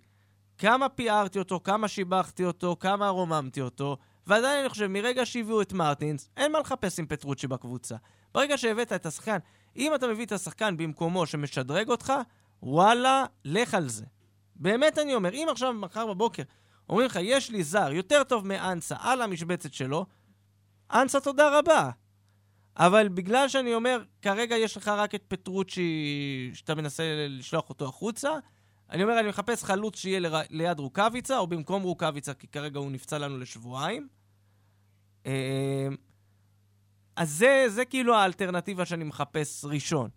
כמה פיארתי אותו, כמה שיבחתי אותו, כמה רוממתי אותו, ועדיין אני חושב, מרגע שהביאו את מרטינס, אין מה לחפש עם פטרוצ'י בקבוצה. ברגע שהבאת את השחקן, אם אתה מביא את השחקן במקומו שמשדרג אותך, וואלה, לך על זה. באמת אני אומר, אם עכשיו, מחר בבוקר, אומרים לך, יש לי זר יותר טוב מאנסה על המשבצת שלו, אנסה תודה רבה. אבל בגלל שאני אומר, כרגע יש לך רק את פטרוצ'י שאתה מנסה לשלוח אותו החוצה, אני אומר, אני מחפש חלוץ שיהיה ל... ליד רוקאביצה, או במקום רוקאביצה, כי כרגע הוא נפצע לנו לשבועיים. אה, אז זה, זה כאילו האלטרנטיבה שאני מחפש ראשון.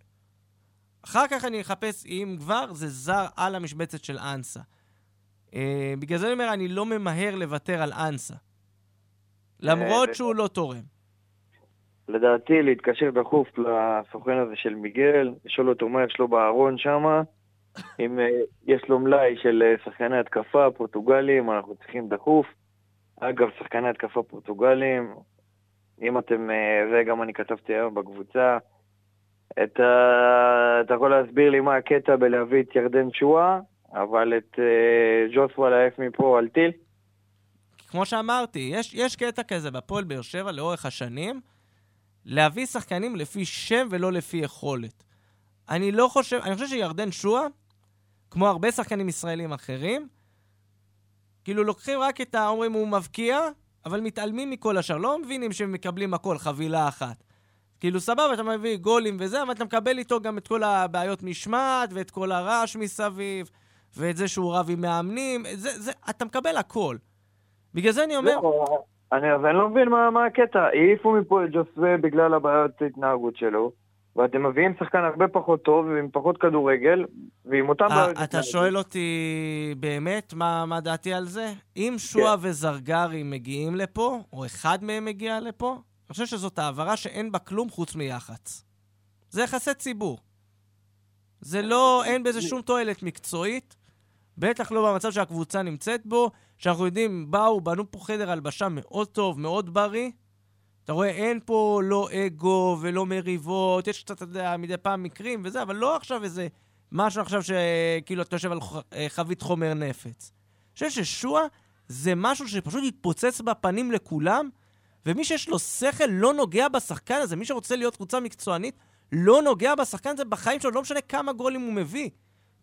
אחר כך אני אחפש, אם כבר, זה זר על המשבצת של אנסה. Uh, בגלל זה אני אומר, אני לא ממהר לוותר על אנסה. למרות אה, שהוא לא תורם. לדעתי להתקשר דחוף לסוכן הזה של מיגל, לשאול אותו מה יש לו בארון שם, [LAUGHS] אם אה, יש לו מלאי של אה, שחקני התקפה פורטוגלים, אנחנו צריכים דחוף. אגב, שחקני התקפה פורטוגלים, אם אתם, אה, זה גם אני כתבתי היום בקבוצה, את ה... אתה יכול להסביר לי מה הקטע בלהביא את ירדן שואה, אבל את ג'וסווה להעיף מפה על טיל? כמו שאמרתי, יש, יש קטע כזה בפועל באר שבע לאורך השנים, להביא שחקנים לפי שם ולא לפי יכולת. אני לא חושב, אני חושב שירדן שואה, כמו הרבה שחקנים ישראלים אחרים, כאילו לוקחים רק את ה... אומרים הוא מבקיע, אבל מתעלמים מכל השאר. לא מבינים שהם מקבלים הכל, חבילה אחת. כאילו סבבה, אתה מביא גולים וזה, אבל אתה מקבל איתו גם את כל הבעיות משמעת, ואת כל הרעש מסביב, ואת זה שהוא רב עם מאמנים, זה, זה, אתה מקבל הכל. בגלל זה אני אומר... לא, אני, אני לא מבין מה, מה הקטע. העיפו מפה את ג'וסווה בגלל הבעיות התנהגות שלו, ואתם מביאים שחקן הרבה פחות טוב ועם פחות כדורגל, ועם אותם אה, בעיות אתה. שואל אותי באמת מה, מה דעתי על זה? אם שועה כן. וזרגרי מגיעים לפה, או אחד מהם מגיע לפה, אני חושב שזאת העברה שאין בה כלום חוץ מיח"צ. זה יחסי ציבור. זה לא, אין בזה שום תועלת מקצועית, בטח לא במצב שהקבוצה נמצאת בו, שאנחנו יודעים, באו, בנו פה חדר הלבשה מאוד טוב, מאוד בריא. אתה רואה, אין פה לא אגו ולא מריבות, יש קצת, אתה יודע, מדי פעם מקרים וזה, אבל לא עכשיו איזה משהו עכשיו שכאילו אתה יושב על אה, חבית חומר נפץ. אני חושב ששועה זה משהו שפשוט יתפוצץ בפנים לכולם, ומי שיש לו שכל לא נוגע בשחקן הזה, מי שרוצה להיות קבוצה מקצוענית, לא נוגע בשחקן הזה בחיים שלו, לא משנה כמה גולים הוא מביא.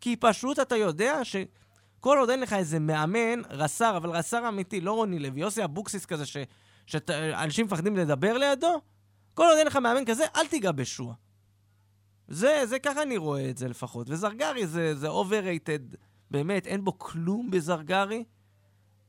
כי פשוט אתה יודע שכל עוד אין לך איזה מאמן, רס"ר, אבל רס"ר אמיתי, לא רוני לוי, יוסי אבוקסיס כזה, ש... שאנשים מפחדים לדבר לידו, כל עוד אין לך מאמן כזה, אל תיגע בשועה. זה, זה ככה אני רואה את זה לפחות. וזרגרי זה, זה overrated, באמת, אין בו כלום בזרגרי.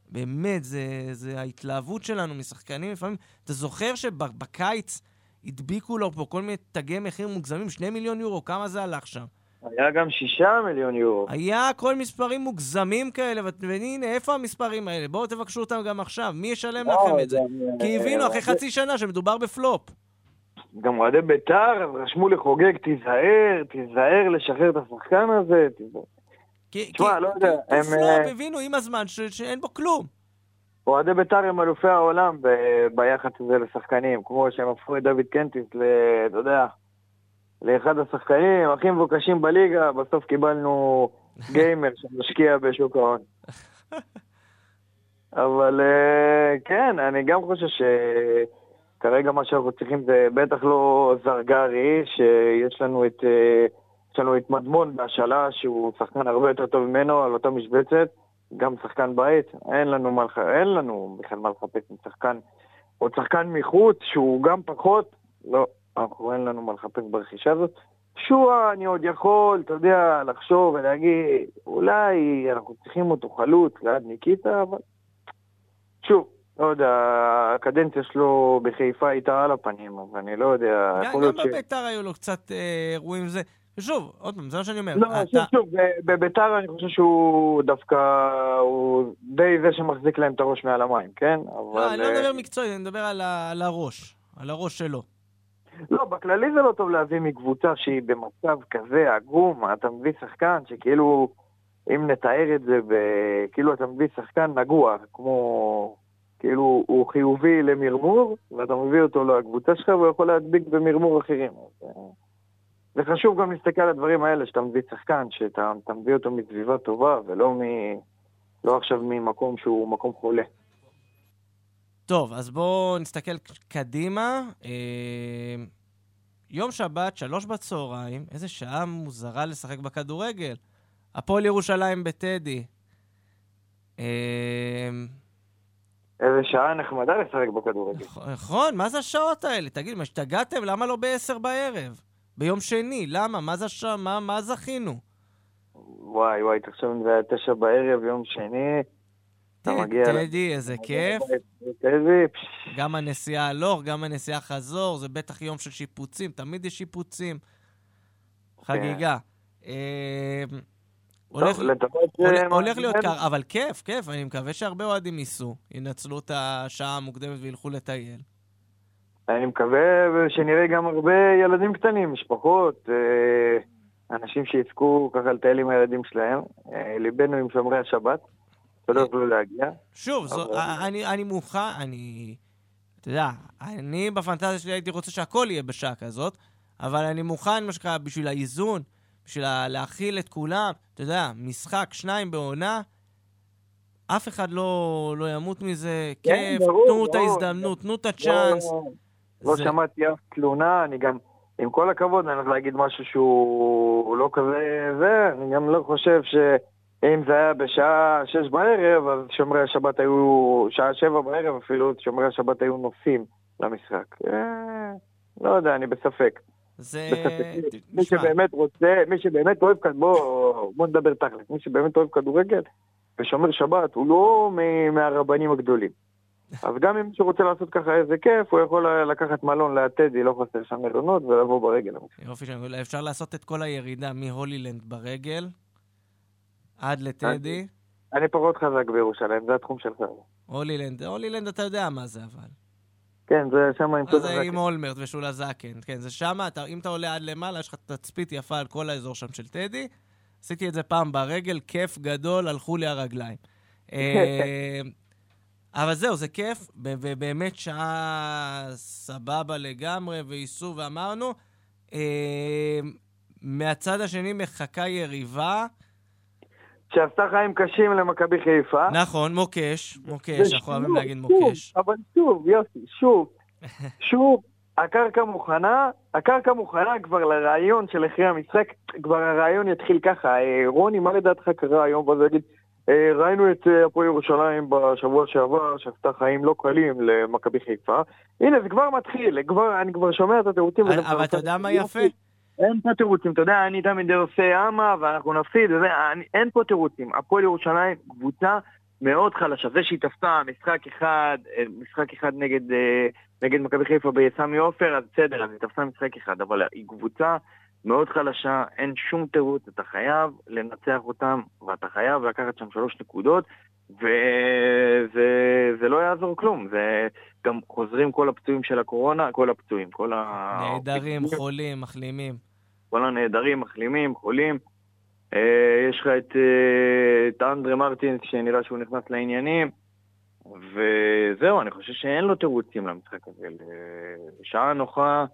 באמת, זה, זה ההתלהבות שלנו משחקנים. לפעמים, אתה זוכר שבקיץ הדביקו לו פה כל מיני תגי מחיר מוגזמים, שני מיליון יורו, כמה זה הלך שם? היה גם שישה מיליון יורו. היה כל מספרים מוגזמים כאלה, והנה, איפה המספרים האלה? בואו תבקשו אותם גם עכשיו, מי ישלם לא, לכם את זה? גם, כי הבינו אחרי חצי שנה שמדובר בפלופ. גם אוהדי בית"ר רשמו לי חוגג, תיזהר, תיזהר לשחרר את השחקן הזה. תיזהר. כי, תשמע, כי- לא יודע, כי הם, פלופ, אה, הבינו עם הזמן ש- שאין בו כלום. אוהדי בית"ר הם אלופי העולם ב- ביחס הזה לשחקנים, כמו שהם הפכו את דוד קנטיס, ל... אתה יודע, לאחד השחקנים הכי מבוקשים בליגה, בסוף קיבלנו [LAUGHS] גיימר שמשקיע בשוק ההון. אבל אה, כן, אני גם חושב שכרגע מה שאנחנו צריכים זה בטח לא זרגרי, שיש לנו את, אה, יש לנו את מדמון בהשאלה, שהוא שחקן הרבה יותר טוב ממנו על אותה משבצת, גם שחקן בית, אין לנו, מה, אין לנו בכלל מה לחפש עם שחקן, עוד שחקן מחוץ שהוא גם פחות, לא, אנחנו אין לנו מה לחפש ברכישה הזאת. שועה, אני עוד יכול, אתה יודע, לחשוב ולהגיד, אולי אנחנו צריכים אותו חלוץ ליד ניקיטה, אבל שוב, לא יודע, הקדנציה שלו בחיפה הייתה על הפנים, אבל אני לא יודע, גם יכול גם להיות ש... בביתר היו לו קצת אה, אירועים זה. ושוב, עוד פעם, זה מה שאני אומר. לא, אתה- שוב, שוב, בביתר אני חושב שהוא דווקא, הוא די זה שמחזיק להם את הראש מעל המים, כן? לא, אבל... אני לא אה, מדבר מקצועי, אני מדבר על ה- על הראש. על הראש שלו. לא, בכללי זה לא טוב להביא מקבוצה שהיא במצב כזה עגום, אתה מביא שחקן שכאילו, אם נתאר את זה, ב- כאילו אתה מביא שחקן נגוע, כמו, כאילו הוא חיובי למרמור, ואתה מביא אותו לקבוצה שלך והוא יכול להדביק במרמור אחרים. זה חשוב גם להסתכל על הדברים האלה, שאתה מביא שחקן, שאתה אתה מביא אותו מסביבה טובה, ולא מ... לא עכשיו ממקום שהוא מקום חולה. טוב, אז בואו נסתכל קדימה. אה, יום שבת, שלוש בצהריים, איזה שעה מוזרה לשחק בכדורגל. הפועל ירושלים בטדי. אה, איזה שעה נחמדה לשחק בכדורגל. נכון, מה זה השעות האלה? תגיד, מה, השתגעתם? למה לא בעשר בערב? ביום שני, למה? מה זה השעה? מה, מה זכינו? וואי וואי, תחשוב אם זה היה תשע בערב, יום שני, אתה מגיע... טדי, איזה כיף. טדי, גם הנסיעה הלוך, גם הנסיעה חזור, זה בטח יום של שיפוצים, תמיד יש שיפוצים. חגיגה. אה, הולך, להיות. קר, אבל כיף, כיף, אני מקווה שהרבה אוהדים ייסעו, ינצלו את השעה המוקדמת וילכו לטייל. אני מקווה שנראה גם הרבה ילדים קטנים, משפחות, אה, אנשים שיזכו ככה לטייל עם הילדים שלהם. אה, ליבנו עם שומרי השבת, שלא יוכלו להגיע. שוב, זו, אבל- אני, אני מוכן, אני... אתה יודע, אני בפנטזיה שלי הייתי רוצה שהכל יהיה בשעה כזאת, אבל אני מוכן, מה שנקרא, בשביל האיזון, בשביל להכיל את כולם, אתה יודע, משחק, שניים בעונה, אף אחד לא, לא ימות מזה, כן, כיף, ברור, תנו את ברור. ההזדמנות, תנו את הצ'אנס. לא, לא זה- שמעתי אף תלונה, אני גם, עם כל הכבוד, אני הולך להגיד משהו שהוא לא כזה זה, אני גם לא חושב שאם זה היה בשעה שש בערב, אז שומרי השבת היו, שעה שבע בערב אפילו, שומרי השבת היו נוסעים למשחק. אה, לא יודע, אני בספק. זה... בספק. מי שבאמת רוצה, מי שבאמת אוהב כדורגל, בוא, בוא נדבר תכל'ס, מי שבאמת אוהב כדורגל ושומר שבת, הוא לא מ- מהרבנים הגדולים. [LAUGHS] אז גם אם מישהו רוצה לעשות ככה איזה כיף, הוא יכול לקחת מלון לטדי, לא חסר שם מלונות, ולבוא ברגל. יופי, אפשר לעשות את כל הירידה מהולילנד ברגל עד לטדי. אני פחות חזק בירושלים, זה התחום שלך. הולילנד, הולילנד אתה יודע מה זה אבל. כן, זה שם עם אז זה עם אולמרט ושולה זקן, כן, זה אתה, אם אתה עולה עד למעלה, יש לך תצפית יפה על כל האזור שם של טדי. עשיתי את זה פעם ברגל, כיף גדול, הלכו לי הרגליים. אה, [LAUGHS] אבל זהו, זה כיף, ובאמת שעה סבבה לגמרי, וייסעו ואמרנו. אה, מהצד השני מחכה יריבה, שעשתה חיים קשים למכבי חיפה. נכון, מוקש, מוקש, אנחנו אוהבים להגיד מוקש. אבל שוב, יוסי, שוב, שוב, הקרקע מוכנה, הקרקע מוכנה כבר לרעיון של אחרי המשחק, כבר הרעיון יתחיל ככה. אה, רוני, מה לדעתך קרה היום? ואז יגיד, "אה, ראינו את אה, הפועל ירושלים בשבוע שעבר, שעשתה חיים לא קלים למכבי חיפה. הנה, זה כבר מתחיל, כבר, אני כבר שומע את התירוצים. אבל אתה יודע מה יפה? אין פה תירוצים, אתה יודע, אני תמיד עושה אמה ואנחנו נפסיד, וזה, אני, אין פה תירוצים. הפועל ירושלים קבוצה מאוד חלשה. זה שהיא תפסה משחק אחד, אה, משחק אחד נגד, אה, נגד מכבי חיפה בסמי עופר, אז בסדר, אז היא תפסה משחק אחד, אבל היא קבוצה מאוד חלשה, אין שום תירוץ, אתה חייב לנצח אותם, ואתה חייב לקחת שם שלוש נקודות, וזה זה לא יעזור כלום. זה גם חוזרים כל הפצועים של הקורונה, כל הפצועים, כל ה... נעדרים, [LAUGHS] חולים, מחלימים. כל הנעדרים, מחלימים, חולים. אה, יש לך את, אה, את אנדרה מרטינס שנראה שהוא נכנס לעניינים, וזהו, אני חושב שאין לו תירוצים למשחק הזה. שעה נוחה,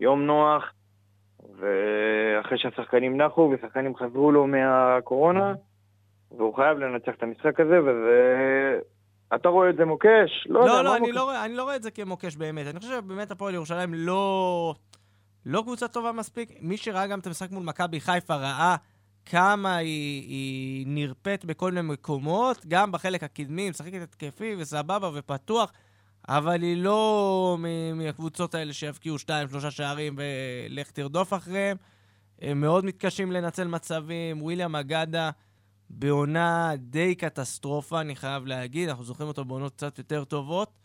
יום נוח, ואחרי שהשחקנים נחו ושחקנים חזרו לו מהקורונה, והוא חייב לנצח את המשחק הזה, וזה... אתה רואה את זה מוקש? לא, יודע, לא, לא, אני מוקש? לא, רואה- אני לא רואה את זה כמוקש באמת. אני חושב שבאמת הפועל ירושלים לא... לא קבוצה טובה מספיק. מי שראה גם את המשחק מול מכבי חיפה ראה כמה היא, היא נרפאת בכל מיני מקומות, גם בחלק הקדמי, משחקת התקפי וסבבה ופתוח, אבל היא לא מהקבוצות האלה שיבקיעו שתיים, שלושה שערים ולך תרדוף אחריהם. הם מאוד מתקשים לנצל מצבים. וויליאם אגדה בעונה די קטסטרופה, אני חייב להגיד. אנחנו זוכרים אותו בעונות קצת יותר טובות.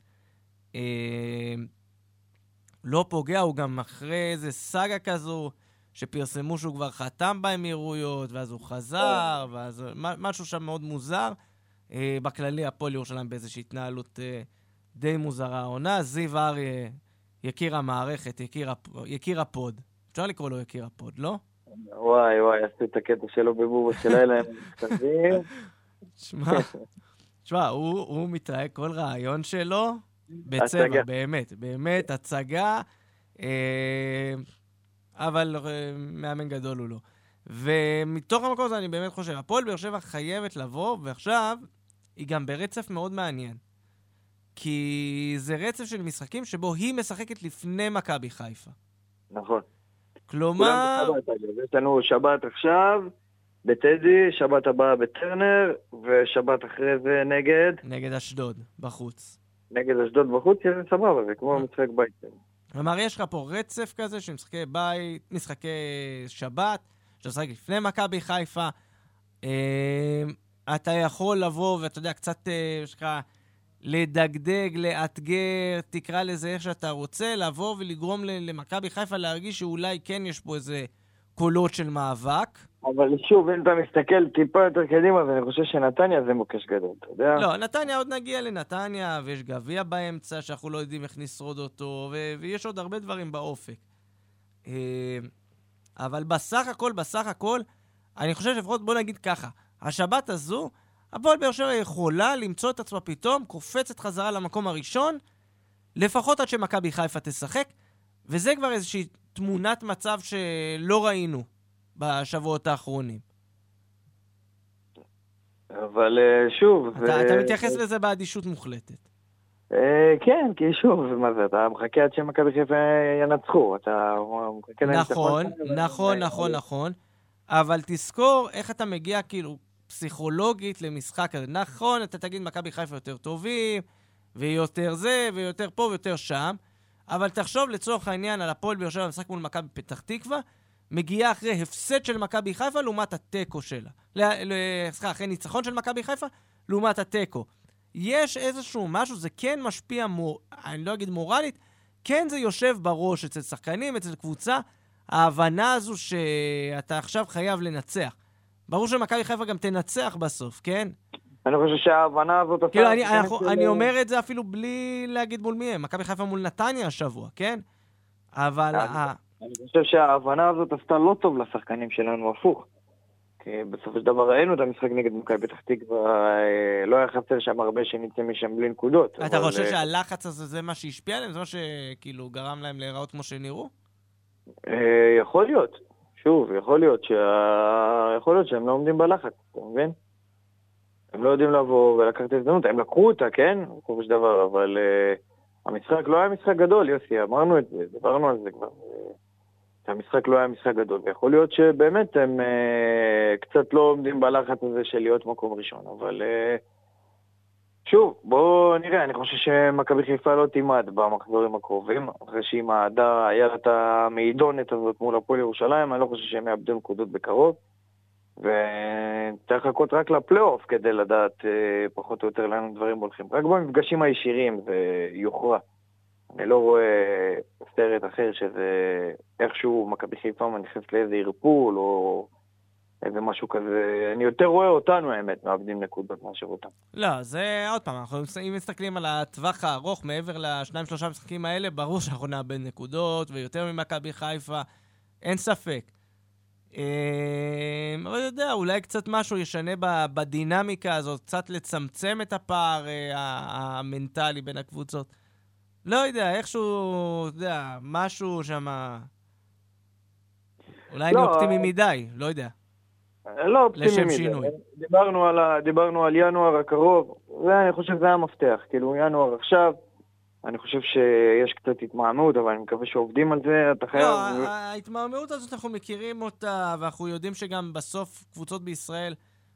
לא פוגע, הוא גם אחרי איזה סאגה כזו, שפרסמו שהוא כבר חתם באמירויות, ואז הוא חזר, ואז מ- משהו שם מאוד מוזר. אה, בכללי, הפועל ירושלים באיזושהי התנהלות אה, די מוזרה העונה. זיו אריה, יקיר המערכת, יקיר, הפ... יקיר ה pod. אפשר לקרוא לו יקיר ה pod, לא? וואי וואי, עשו את הקטע שלו בבובות של לילה עם מכתבים. [LAUGHS] שמע, שמע, הוא, הוא מתראה כל ריאיון שלו בצבע, הצגה. באמת, באמת, הצגה, אה, אבל אה, מאמן גדול הוא לא. ומתוך המקום הזה אני באמת חושב, הפועל באר שבע חייבת לבוא, ועכשיו היא גם ברצף מאוד מעניין. כי זה רצף של משחקים שבו היא משחקת לפני מכבי חיפה. נכון. כלומר. יש לנו שבת עכשיו בטדי, שבת הבאה בטרנר, ושבת אחרי זה נגד, נגד אשדוד, בחוץ. נגד אשדוד בחוץ, זה סבבה, זה כמו משחק בית. כלומר, יש לך פה רצף כזה של משחקי בית, משחקי שבת, שאתה משחק לפני מכבי חיפה. אה, אתה יכול לבוא ואתה יודע, קצת, אה, שנקרא, לדגדג, לאתגר, תקרא לזה איך שאתה רוצה, לבוא ולגרום למכבי חיפה להרגיש שאולי כן יש פה איזה קולות של מאבק. אבל שוב, אם אתה מסתכל טיפה יותר קדימה, אז אני חושב שנתניה זה מוקש גדול, אתה יודע? לא, נתניה, עוד נגיע לנתניה, ויש גביע באמצע שאנחנו לא יודעים איך נשרוד אותו, ו- ויש עוד הרבה דברים באופק. אה, אבל בסך הכל, בסך הכל, אני חושב שלפחות בוא נגיד ככה, השבת הזו, הפועל באר שבע יכולה למצוא את עצמה פתאום קופצת חזרה למקום הראשון, לפחות עד שמכבי חיפה תשחק, וזה כבר איזושהי תמונת מצב שלא ראינו בשבועות האחרונים. אבל אה, שוב... אתה, זה- אתה מתייחס לזה באדישות מוחלטת. אה, כן, כי שוב, מה זה, אתה מחכה עד שמכבי חיפה ינצחו, אתה מחכה נכון. נכון, נכון, נכון. אבל תזכור איך אתה מגיע כאילו פסיכולוגית למשחק הזה. נכון, אתה תגיד מכבי חיפה יותר טובים, ויותר זה, ויותר פה ויותר שם, אבל תחשוב לצורך העניין על הפועל באר שבע במשחק מול מכבי פתח תקווה, מגיעה אחרי הפסד של מכבי חיפה לעומת התיקו שלה. סליחה, אחרי ניצחון של מכבי חיפה לעומת התיקו. יש איזשהו משהו, זה כן משפיע, מור... אני לא אגיד מורלית, כן זה יושב בראש אצל שחקנים, אצל קבוצה, ההבנה הזו שאתה עכשיו חייב לנצח. ברור שמכבי חיפה גם תנצח בסוף, כן? אני חושב שההבנה הזאת... כאילו, אני, כן, אנחנו, של- אני אומר את זה אפילו בלי להגיד מול מי הם. מכבי חיפה מול נתניה השבוע, כן? אבל... אני חושב שההבנה הזאת עשתה לא טוב לשחקנים שלנו, הפוך. כי בסופו של דבר ראינו את המשחק נגד מכבי פתח תקווה, אה, לא היה חסר שם הרבה שנצא משם בלי נקודות. אתה אבל, חושב אה, שהלחץ הזה זה מה שהשפיע עליהם? זה מה שכאילו גרם להם להיראות כמו שנראו? אה, יכול להיות. שוב, יכול להיות שה... יכול להיות שהם לא עומדים בלחץ, אתה מבין? הם לא יודעים לבוא ולקחת את ההזדמנות, הם לקחו אותה, כן? בסופו של דבר, אבל uh, המשחק לא היה משחק גדול, יוסי, אמרנו את זה, דיברנו על זה כבר. שהמשחק לא היה משחק גדול, ויכול להיות שבאמת הם uh, קצת לא עומדים בלחץ הזה של להיות מקום ראשון, אבל uh, שוב, בואו נראה, אני חושב שמכבי חיפה לא תימד במחזורים הקרובים, אחרי שהיא מעדה, היה לה את המעידונת הזאת מול הפועל ירושלים, אני לא חושב שהם יאבדו נקודות בקרוב, וצריך לחכות רק לפלייאוף כדי לדעת אה, פחות או יותר לאן הדברים הולכים. רק במפגשים הישירים זה יוכרע. אני לא רואה סרט אחר שזה איכשהו מכבי חיפה נכנסת לאיזה ערפול או איזה משהו כזה. אני יותר רואה אותנו, האמת, מאבדים נקודות מאשר אותם. לא, זה עוד פעם, אנחנו אם מסתכלים על הטווח הארוך מעבר לשניים שלושה משחקים האלה, ברור שאנחנו נאבד נקודות, ויותר ממכבי חיפה, אין ספק. אה, אבל אתה יודע, אולי קצת משהו ישנה בדינמיקה הזאת, קצת לצמצם את הפער אה, המנטלי בין הקבוצות. לא יודע, איכשהו, אתה יודע, משהו שם... אולי אני לא, אופטימי אה, מדי, לא יודע. לא אופטימי לשם מדי. שינוי. דיברנו על, ה, דיברנו על ינואר הקרוב, ואני חושב שזה המפתח. כאילו, ינואר עכשיו, אני חושב שיש קצת התמהמהות, אבל אני מקווה שעובדים על זה, אתה חייב... לא, ההתמהמהות הזאת, אנחנו מכירים אותה, ואנחנו יודעים שגם בסוף קבוצות בישראל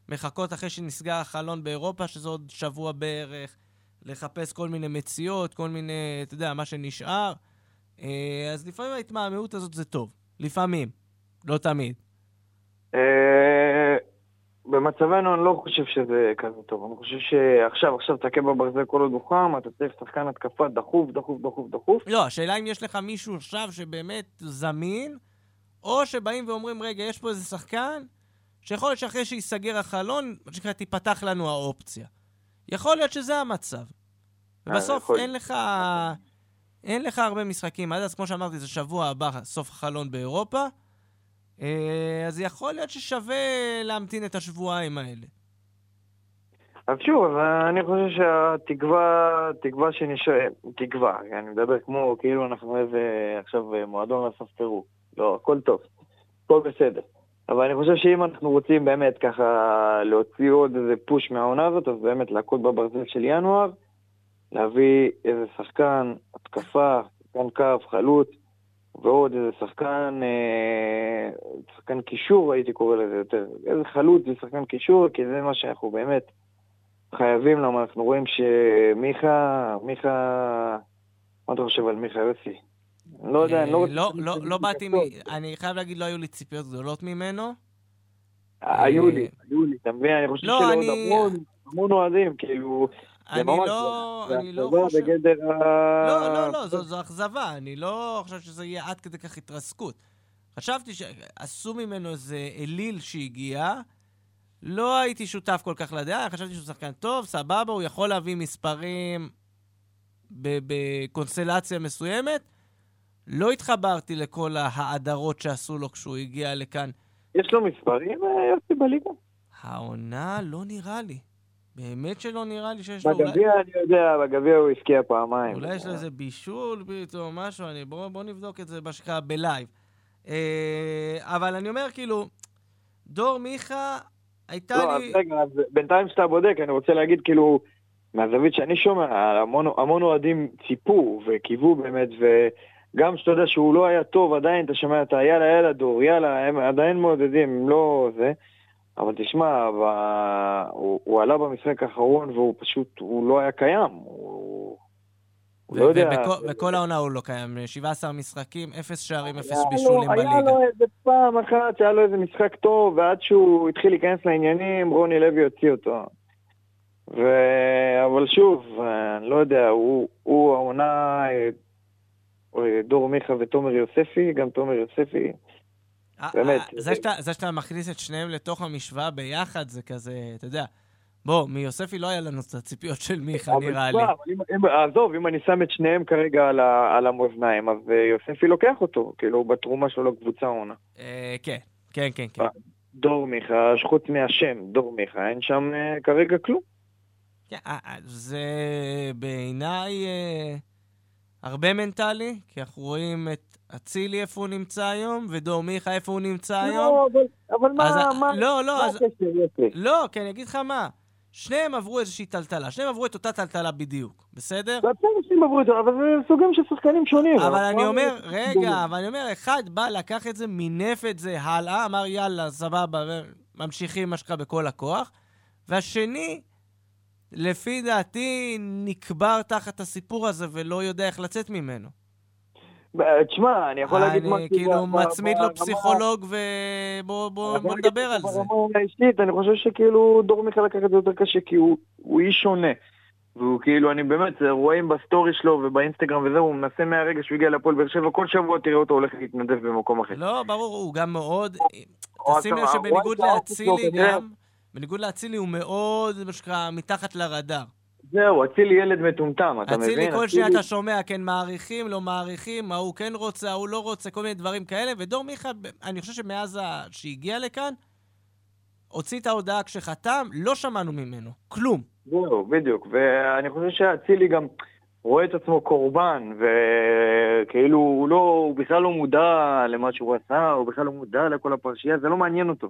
מחכות אחרי שנסגר החלון באירופה, שזה עוד שבוע בערך, לחפש כל מיני מציאות, כל מיני, אתה יודע, מה שנשאר. אה, אז לפעמים ההתמהמהות הזאת זה טוב. לפעמים. לא תמיד. אה, במצבנו אני לא חושב שזה כזה טוב. אני חושב שעכשיו, עכשיו תכה בברזל כל עוד הוא חם, אתה צריך שחקן התקפה דחוף, דחוף, דחוף, דחוף. לא, השאלה אם יש לך מישהו עכשיו שבאמת זמין, או שבאים ואומרים, רגע, יש פה איזה שחקן, שיכול להיות שאחרי שייסגר החלון, מה שנקרא, תיפתח לנו האופציה. יכול להיות שזה המצב. ובסוף יכול אין לך... אין לך הרבה משחקים. עד אז, כמו שאמרתי, זה שבוע הבא, סוף החלון באירופה. אה, אז יכול להיות ששווה להמתין את השבועיים האלה. אז שוב, אני חושב שהתקווה, תקווה שנשאר, תקווה, אני מדבר כמו כאילו אנחנו איזה עכשיו מועדון לסוף פירוק. לא, הכל טוב, הכל בסדר. אבל אני חושב שאם אנחנו רוצים באמת ככה להוציא עוד איזה פוש מהעונה הזאת, אז באמת להכות בברזל של ינואר, להביא איזה שחקן התקפה, שחקן כף, חלוץ, ועוד איזה שחקן, אה, שחקן קישור הייתי קורא לזה יותר, איזה חלוץ ושחקן קישור, כי זה מה שאנחנו באמת חייבים, למה אנחנו רואים שמיכה, מיכה, מה אתה חושב על מיכה יוסי? לא יודע, אני לא אה, רוצה... לא, לא, לא באתי, מ- אני חייב להגיד, לא היו לי ציפיות גדולות ממנו. היו לי, היו לי, אתה מבין? אני חושב לא, שלעוד המון, המון אוהדים, כאילו... אני לא, אני לא חושב... בגדר. לא, לא, לא, זו, זו אכזבה. אני לא חושב שזה יהיה עד כדי כך התרסקות. חשבתי שעשו ממנו איזה אליל שהגיע, לא הייתי שותף כל כך לדעה, חשבתי שהוא שחקן טוב, סבבה, הוא יכול להביא מספרים בקונסטלציה מסוימת. לא התחברתי לכל ההאדרות שעשו לו כשהוא הגיע לכאן. יש לו מספרים, אה, יוסי, בליגה? העונה לא נראה לי. באמת שלא נראה לי שיש לו... בגביע אולי... אני יודע, בגביע הוא השקיע פעמיים. אולי יש לו איזה בישול פתאום, משהו, אני... בוא, בוא נבדוק את זה בשקעה בלייב. אה, אבל אני אומר, כאילו, דור מיכה, הייתה לא, לי... אז רגע, אז בינתיים שאתה בודק, אני רוצה להגיד, כאילו, מהזווית שאני שומע, המון, המון אוהדים ציפו וקיוו באמת, וגם שאתה יודע שהוא לא היה טוב, עדיין אתה שומע את ה... יאללה, יאללה, דור, יאללה, הם עדיין מעודדים, הם לא זה. אבל תשמע, ב... הוא, הוא עלה במשחק האחרון והוא פשוט, הוא לא היה קיים. הוא, הוא לא יודע. בכל העונה הוא לא קיים. 17 משחקים, 0 שערים, 0 היה בישולים בליגה. היה לו איזה פעם אחת שהיה לו איזה משחק טוב, ועד שהוא התחיל להיכנס לעניינים, רוני לוי הוציא אותו. ו... אבל שוב, אני לא יודע, הוא, הוא העונה, דור מיכה ותומר יוספי, גם תומר יוספי. אה, באמת. אה, זה שאתה, זה שאתה מכניס את שניהם לתוך המשוואה ביחד, זה כזה, אתה יודע. בוא, מיוספי לא היה לנו את הציפיות של מיכה, נראה לי. עזוב, אם אני שם את שניהם כרגע על, ה, על המאזניים, אז אה, יוספי לוקח אותו, כאילו, בתרומה שלו לקבוצה העונה. אה, כן, כן, כן, כן. אה. דור מיכה, חוץ מהשם, דור מיכה, אין שם אה, כרגע כלום. כן, אה, אה, זה בעיניי אה, הרבה מנטלי, כי אנחנו רואים את אצילי איפה הוא נמצא היום, ודור מיכה איפה הוא נמצא היום. לא, אבל, אבל מה, אז, ה- מה, לא, לא, מה אז, הקשר? לא, כי אני אגיד לך מה. שניהם עברו איזושהי טלטלה, שניהם עברו את אותה טלטלה בדיוק, בסדר? ואתם עושים עברו את זה, אבל זה סוגים של שחקנים שונים. אבל אני לא- אומר, רגע, אבל אני אומר, אחד בא, לקח את זה, מינף את זה הלאה, אמר יאללה, סבבה, ממשיכים מה שקרה בכל הכוח, והשני, לפי דעתי, נקבר תחת הסיפור הזה ולא יודע איך לצאת ממנו. ב- תשמע, אני יכול להגיד משהו... אני כאילו מצמיד לו פסיכולוג ובוא נדבר על זה. ברמה האישית, אני חושב שכאילו דור מיכה לקח את זה יותר קשה, כי הוא איש שונה. והוא כאילו, אני באמת, רואים ב story שלו ובאינסטגרם וזה, הוא מנסה מהרגע שהוא הגיע להפועל באר שבע, כל שבוע תראה אותו הולך להתנדב במקום אחר. לא, ברור, הוא גם מאוד... או תשים לב אתה- שבניגוד לאצילי. גם, בניגוד לאצילי הוא מאוד, מה שנקרא, מתחת לרדאר. זהו, אצילי ילד מטומטם, אתה מבין? אצילי, כל שנייה אתה שומע, כן מעריכים, לא מעריכים, מה הוא כן רוצה, ההוא לא רוצה, כל מיני דברים כאלה, ודור מיכה, אני חושב שמאז שהגיע לכאן, הוציא את ההודעה כשחתם, לא שמענו ממנו, כלום. זהו, בדיוק. ואני חושב שאצילי גם רואה את עצמו קורבן, וכאילו הוא לא, הוא בכלל לא מודע למה שהוא עשה, הוא בכלל לא מודע לכל הפרשייה, זה לא מעניין אותו.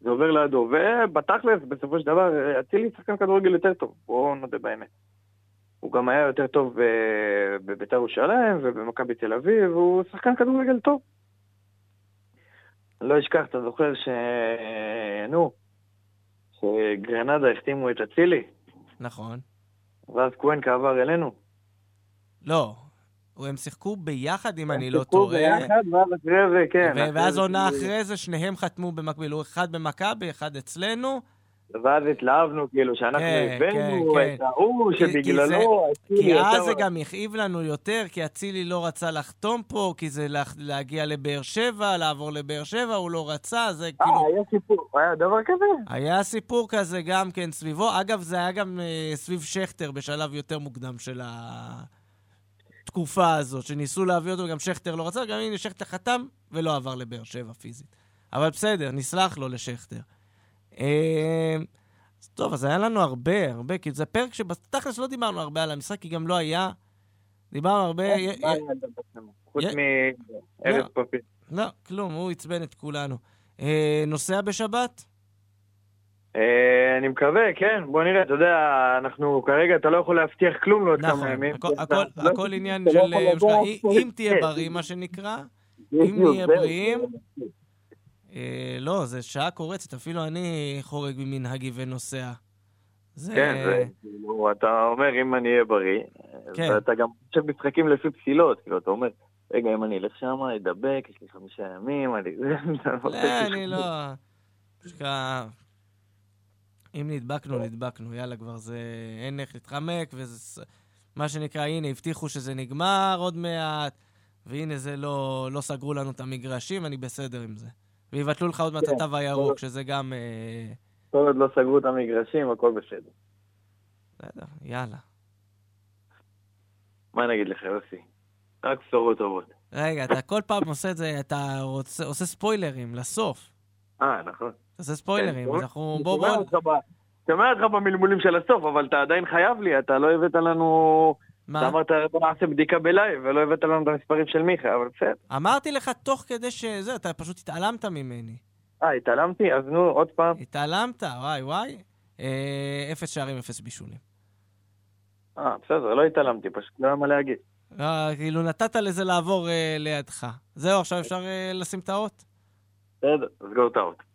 זה עובר לידו. ובתכלס, בסופו של דבר, אצילי שחקן כדורגל יותר טוב, בואו נודה באמת. הוא גם היה יותר טוב ב- בבית"ר ירושלים ובמכבי תל אביב, והוא שחקן כדורגל טוב. לא אשכח, אתה זוכר ש... נו, שגרנדה החתימו את אצילי? נכון. ואז קוונקה עבר אלינו. לא, הם שיחקו ביחד, אם אני לא שיחקו טועה. ביחד, ואז אחרי זה, כן. ואז עונה כאילו- אחרי זה, שניהם חתמו במקביל, הוא אחד במכבי, אחד אצלנו. ואז התלהבנו, כאילו, שאנחנו כן, הבאנו כן, את ההוא, שבגללו... כי אז זה גם הכאיב לנו יותר, כי אצילי לא רצה לחתום פה, כי זה לה- להגיע לבאר שבע, לעבור לבאר שבע, הוא לא רצה, זה אה, כאילו... היה סיפור, היה דבר כזה? היה סיפור כזה גם כן סביבו. אגב, זה היה גם אה, סביב שכטר בשלב יותר מוקדם של התקופה הזאת, שניסו להביא אותו, וגם שכטר לא רצה, גם הנה שכטר חתם ולא עבר לבאר שבע פיזית. אבל בסדר, נסלח לו לשכטר. אה, אז טוב, אז היה לנו הרבה, הרבה, כי זה פרק שבתכלס לא דיברנו הרבה על המשחק, כי גם לא היה. דיברנו הרבה... חוץ מארז לא. לא, כלום, הוא עצבן את כולנו. אה, נוסע בשבת? אה, אני מקווה, כן, בוא נראה, אתה יודע, אנחנו כרגע, אתה לא יכול להבטיח כלום לעוד נכון, כמה ימים. הכל- אתה- הכל- לא- עניין לא של... אה, אם- תהיה בריא, מה שנקרא. אם נהיה. בריאים, אה, לא, זה שעה קורצת, אפילו אני חורג ממנהגי ונוסע. זה... כן, זה, כאילו, אתה אומר, אם אני אהיה בריא, כן. ואתה גם חושב משחקים לפי פסילות, כאילו, אתה אומר, רגע, אם אני אלך שם, אדבק, יש לי חמישה ימים, אני... [LAUGHS] לא, אני לא... אם נדבקנו, נדבקנו, יאללה, כבר זה... אין איך להתחמק, וזה... מה שנקרא, הנה, הבטיחו שזה נגמר עוד מעט, והנה זה לא, לא סגרו לנו את המגרשים, אני בסדר עם זה. ויבטלו לך עוד מעט כן, את התו הירוק, שזה גם... אה, כל עוד לא סגרו את המגרשים, הכל בסדר. בסדר, יאללה. מה אני אגיד לך, יוסי? רק בשורות טובות. רגע, אתה כל פעם עושה את זה, אתה רוצה, עושה ספוילרים לסוף. אה, נכון. אתה עושה ספוילרים, כן, אז אנחנו... בוא בוא... שומע אותך במלמולים של הסוף, אבל אתה עדיין חייב לי, אתה לא הבאת לנו... אתה מה? אמרת, בוא נעשה בדיקה בלייב, ולא הבאת לנו את המספרים של מיכה, אבל בסדר. אמרתי לך תוך כדי שזה, אתה פשוט התעלמת ממני. אה, התעלמתי? אז נו, עוד פעם. התעלמת, וואי וואי. אה, אפס שערים, אפס בישולים. אה, בסדר, לא התעלמתי, פשוט לא היה מה להגיד. אה, כאילו נתת לזה לעבור אה, לידך. זהו, עכשיו אפשר לשים את האות? בסדר, סגור את האות.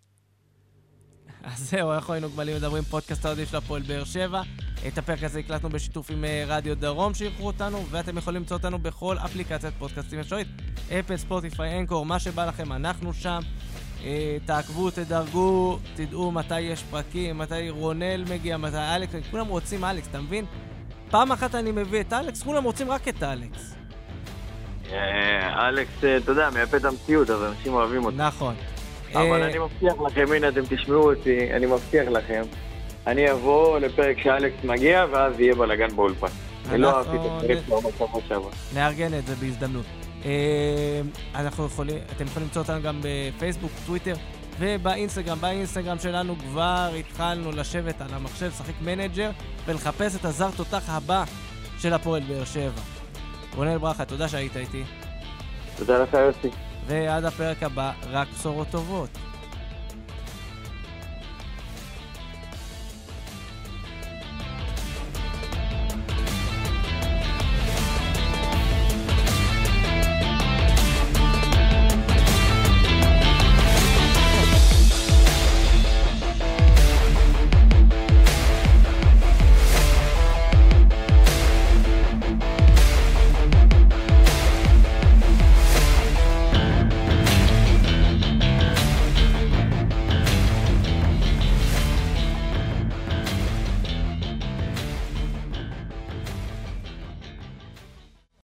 אז זהו, אנחנו היינו גמלים מדברים, פודקאסט האוהדים של הפועל באר שבע. את הפרק הזה הקלטנו בשיתוף עם אה, רדיו דרום שאירחו אותנו, ואתם יכולים למצוא אותנו בכל אפליקציית פודקאסטים אפשרית. אפל, ספוטיפיי, אנקור, מה שבא לכם, אנחנו שם. אה, תעקבו, תדרגו, תדעו מתי יש פרקים, מתי רונל מגיע, מתי אלכס, כולם רוצים אלכס, אתה מבין? פעם אחת אני מביא את אלכס, כולם רוצים רק את אלכס. אה, אלכס, אתה יודע, מייפה את המציאות, אז אנשים אוהבים אותי. נכון. אבל אה, אני מבטיח לכם, הנה אתם תשמעו אותי, אני מבטיח לכם. אני אבוא לפרק שאלכס מגיע, ואז יהיה בלאגן באולפן. אני לא אהבתי את הפרק בשבוע שעבר. נארגן את זה בהזדמנות. אה, אנחנו יכולים, אתם יכולים למצוא אותנו גם בפייסבוק, טוויטר ובאינסטגרם. באינסטגרם שלנו כבר התחלנו לשבת על המחשב, לשחק manager ולחפש את הזר תותח הבא של הפועל באר שבע. רונל ברכה, תודה שהיית איתי. תודה לך, יוסי. ועד הפרק הבא, רק בשורות טובות.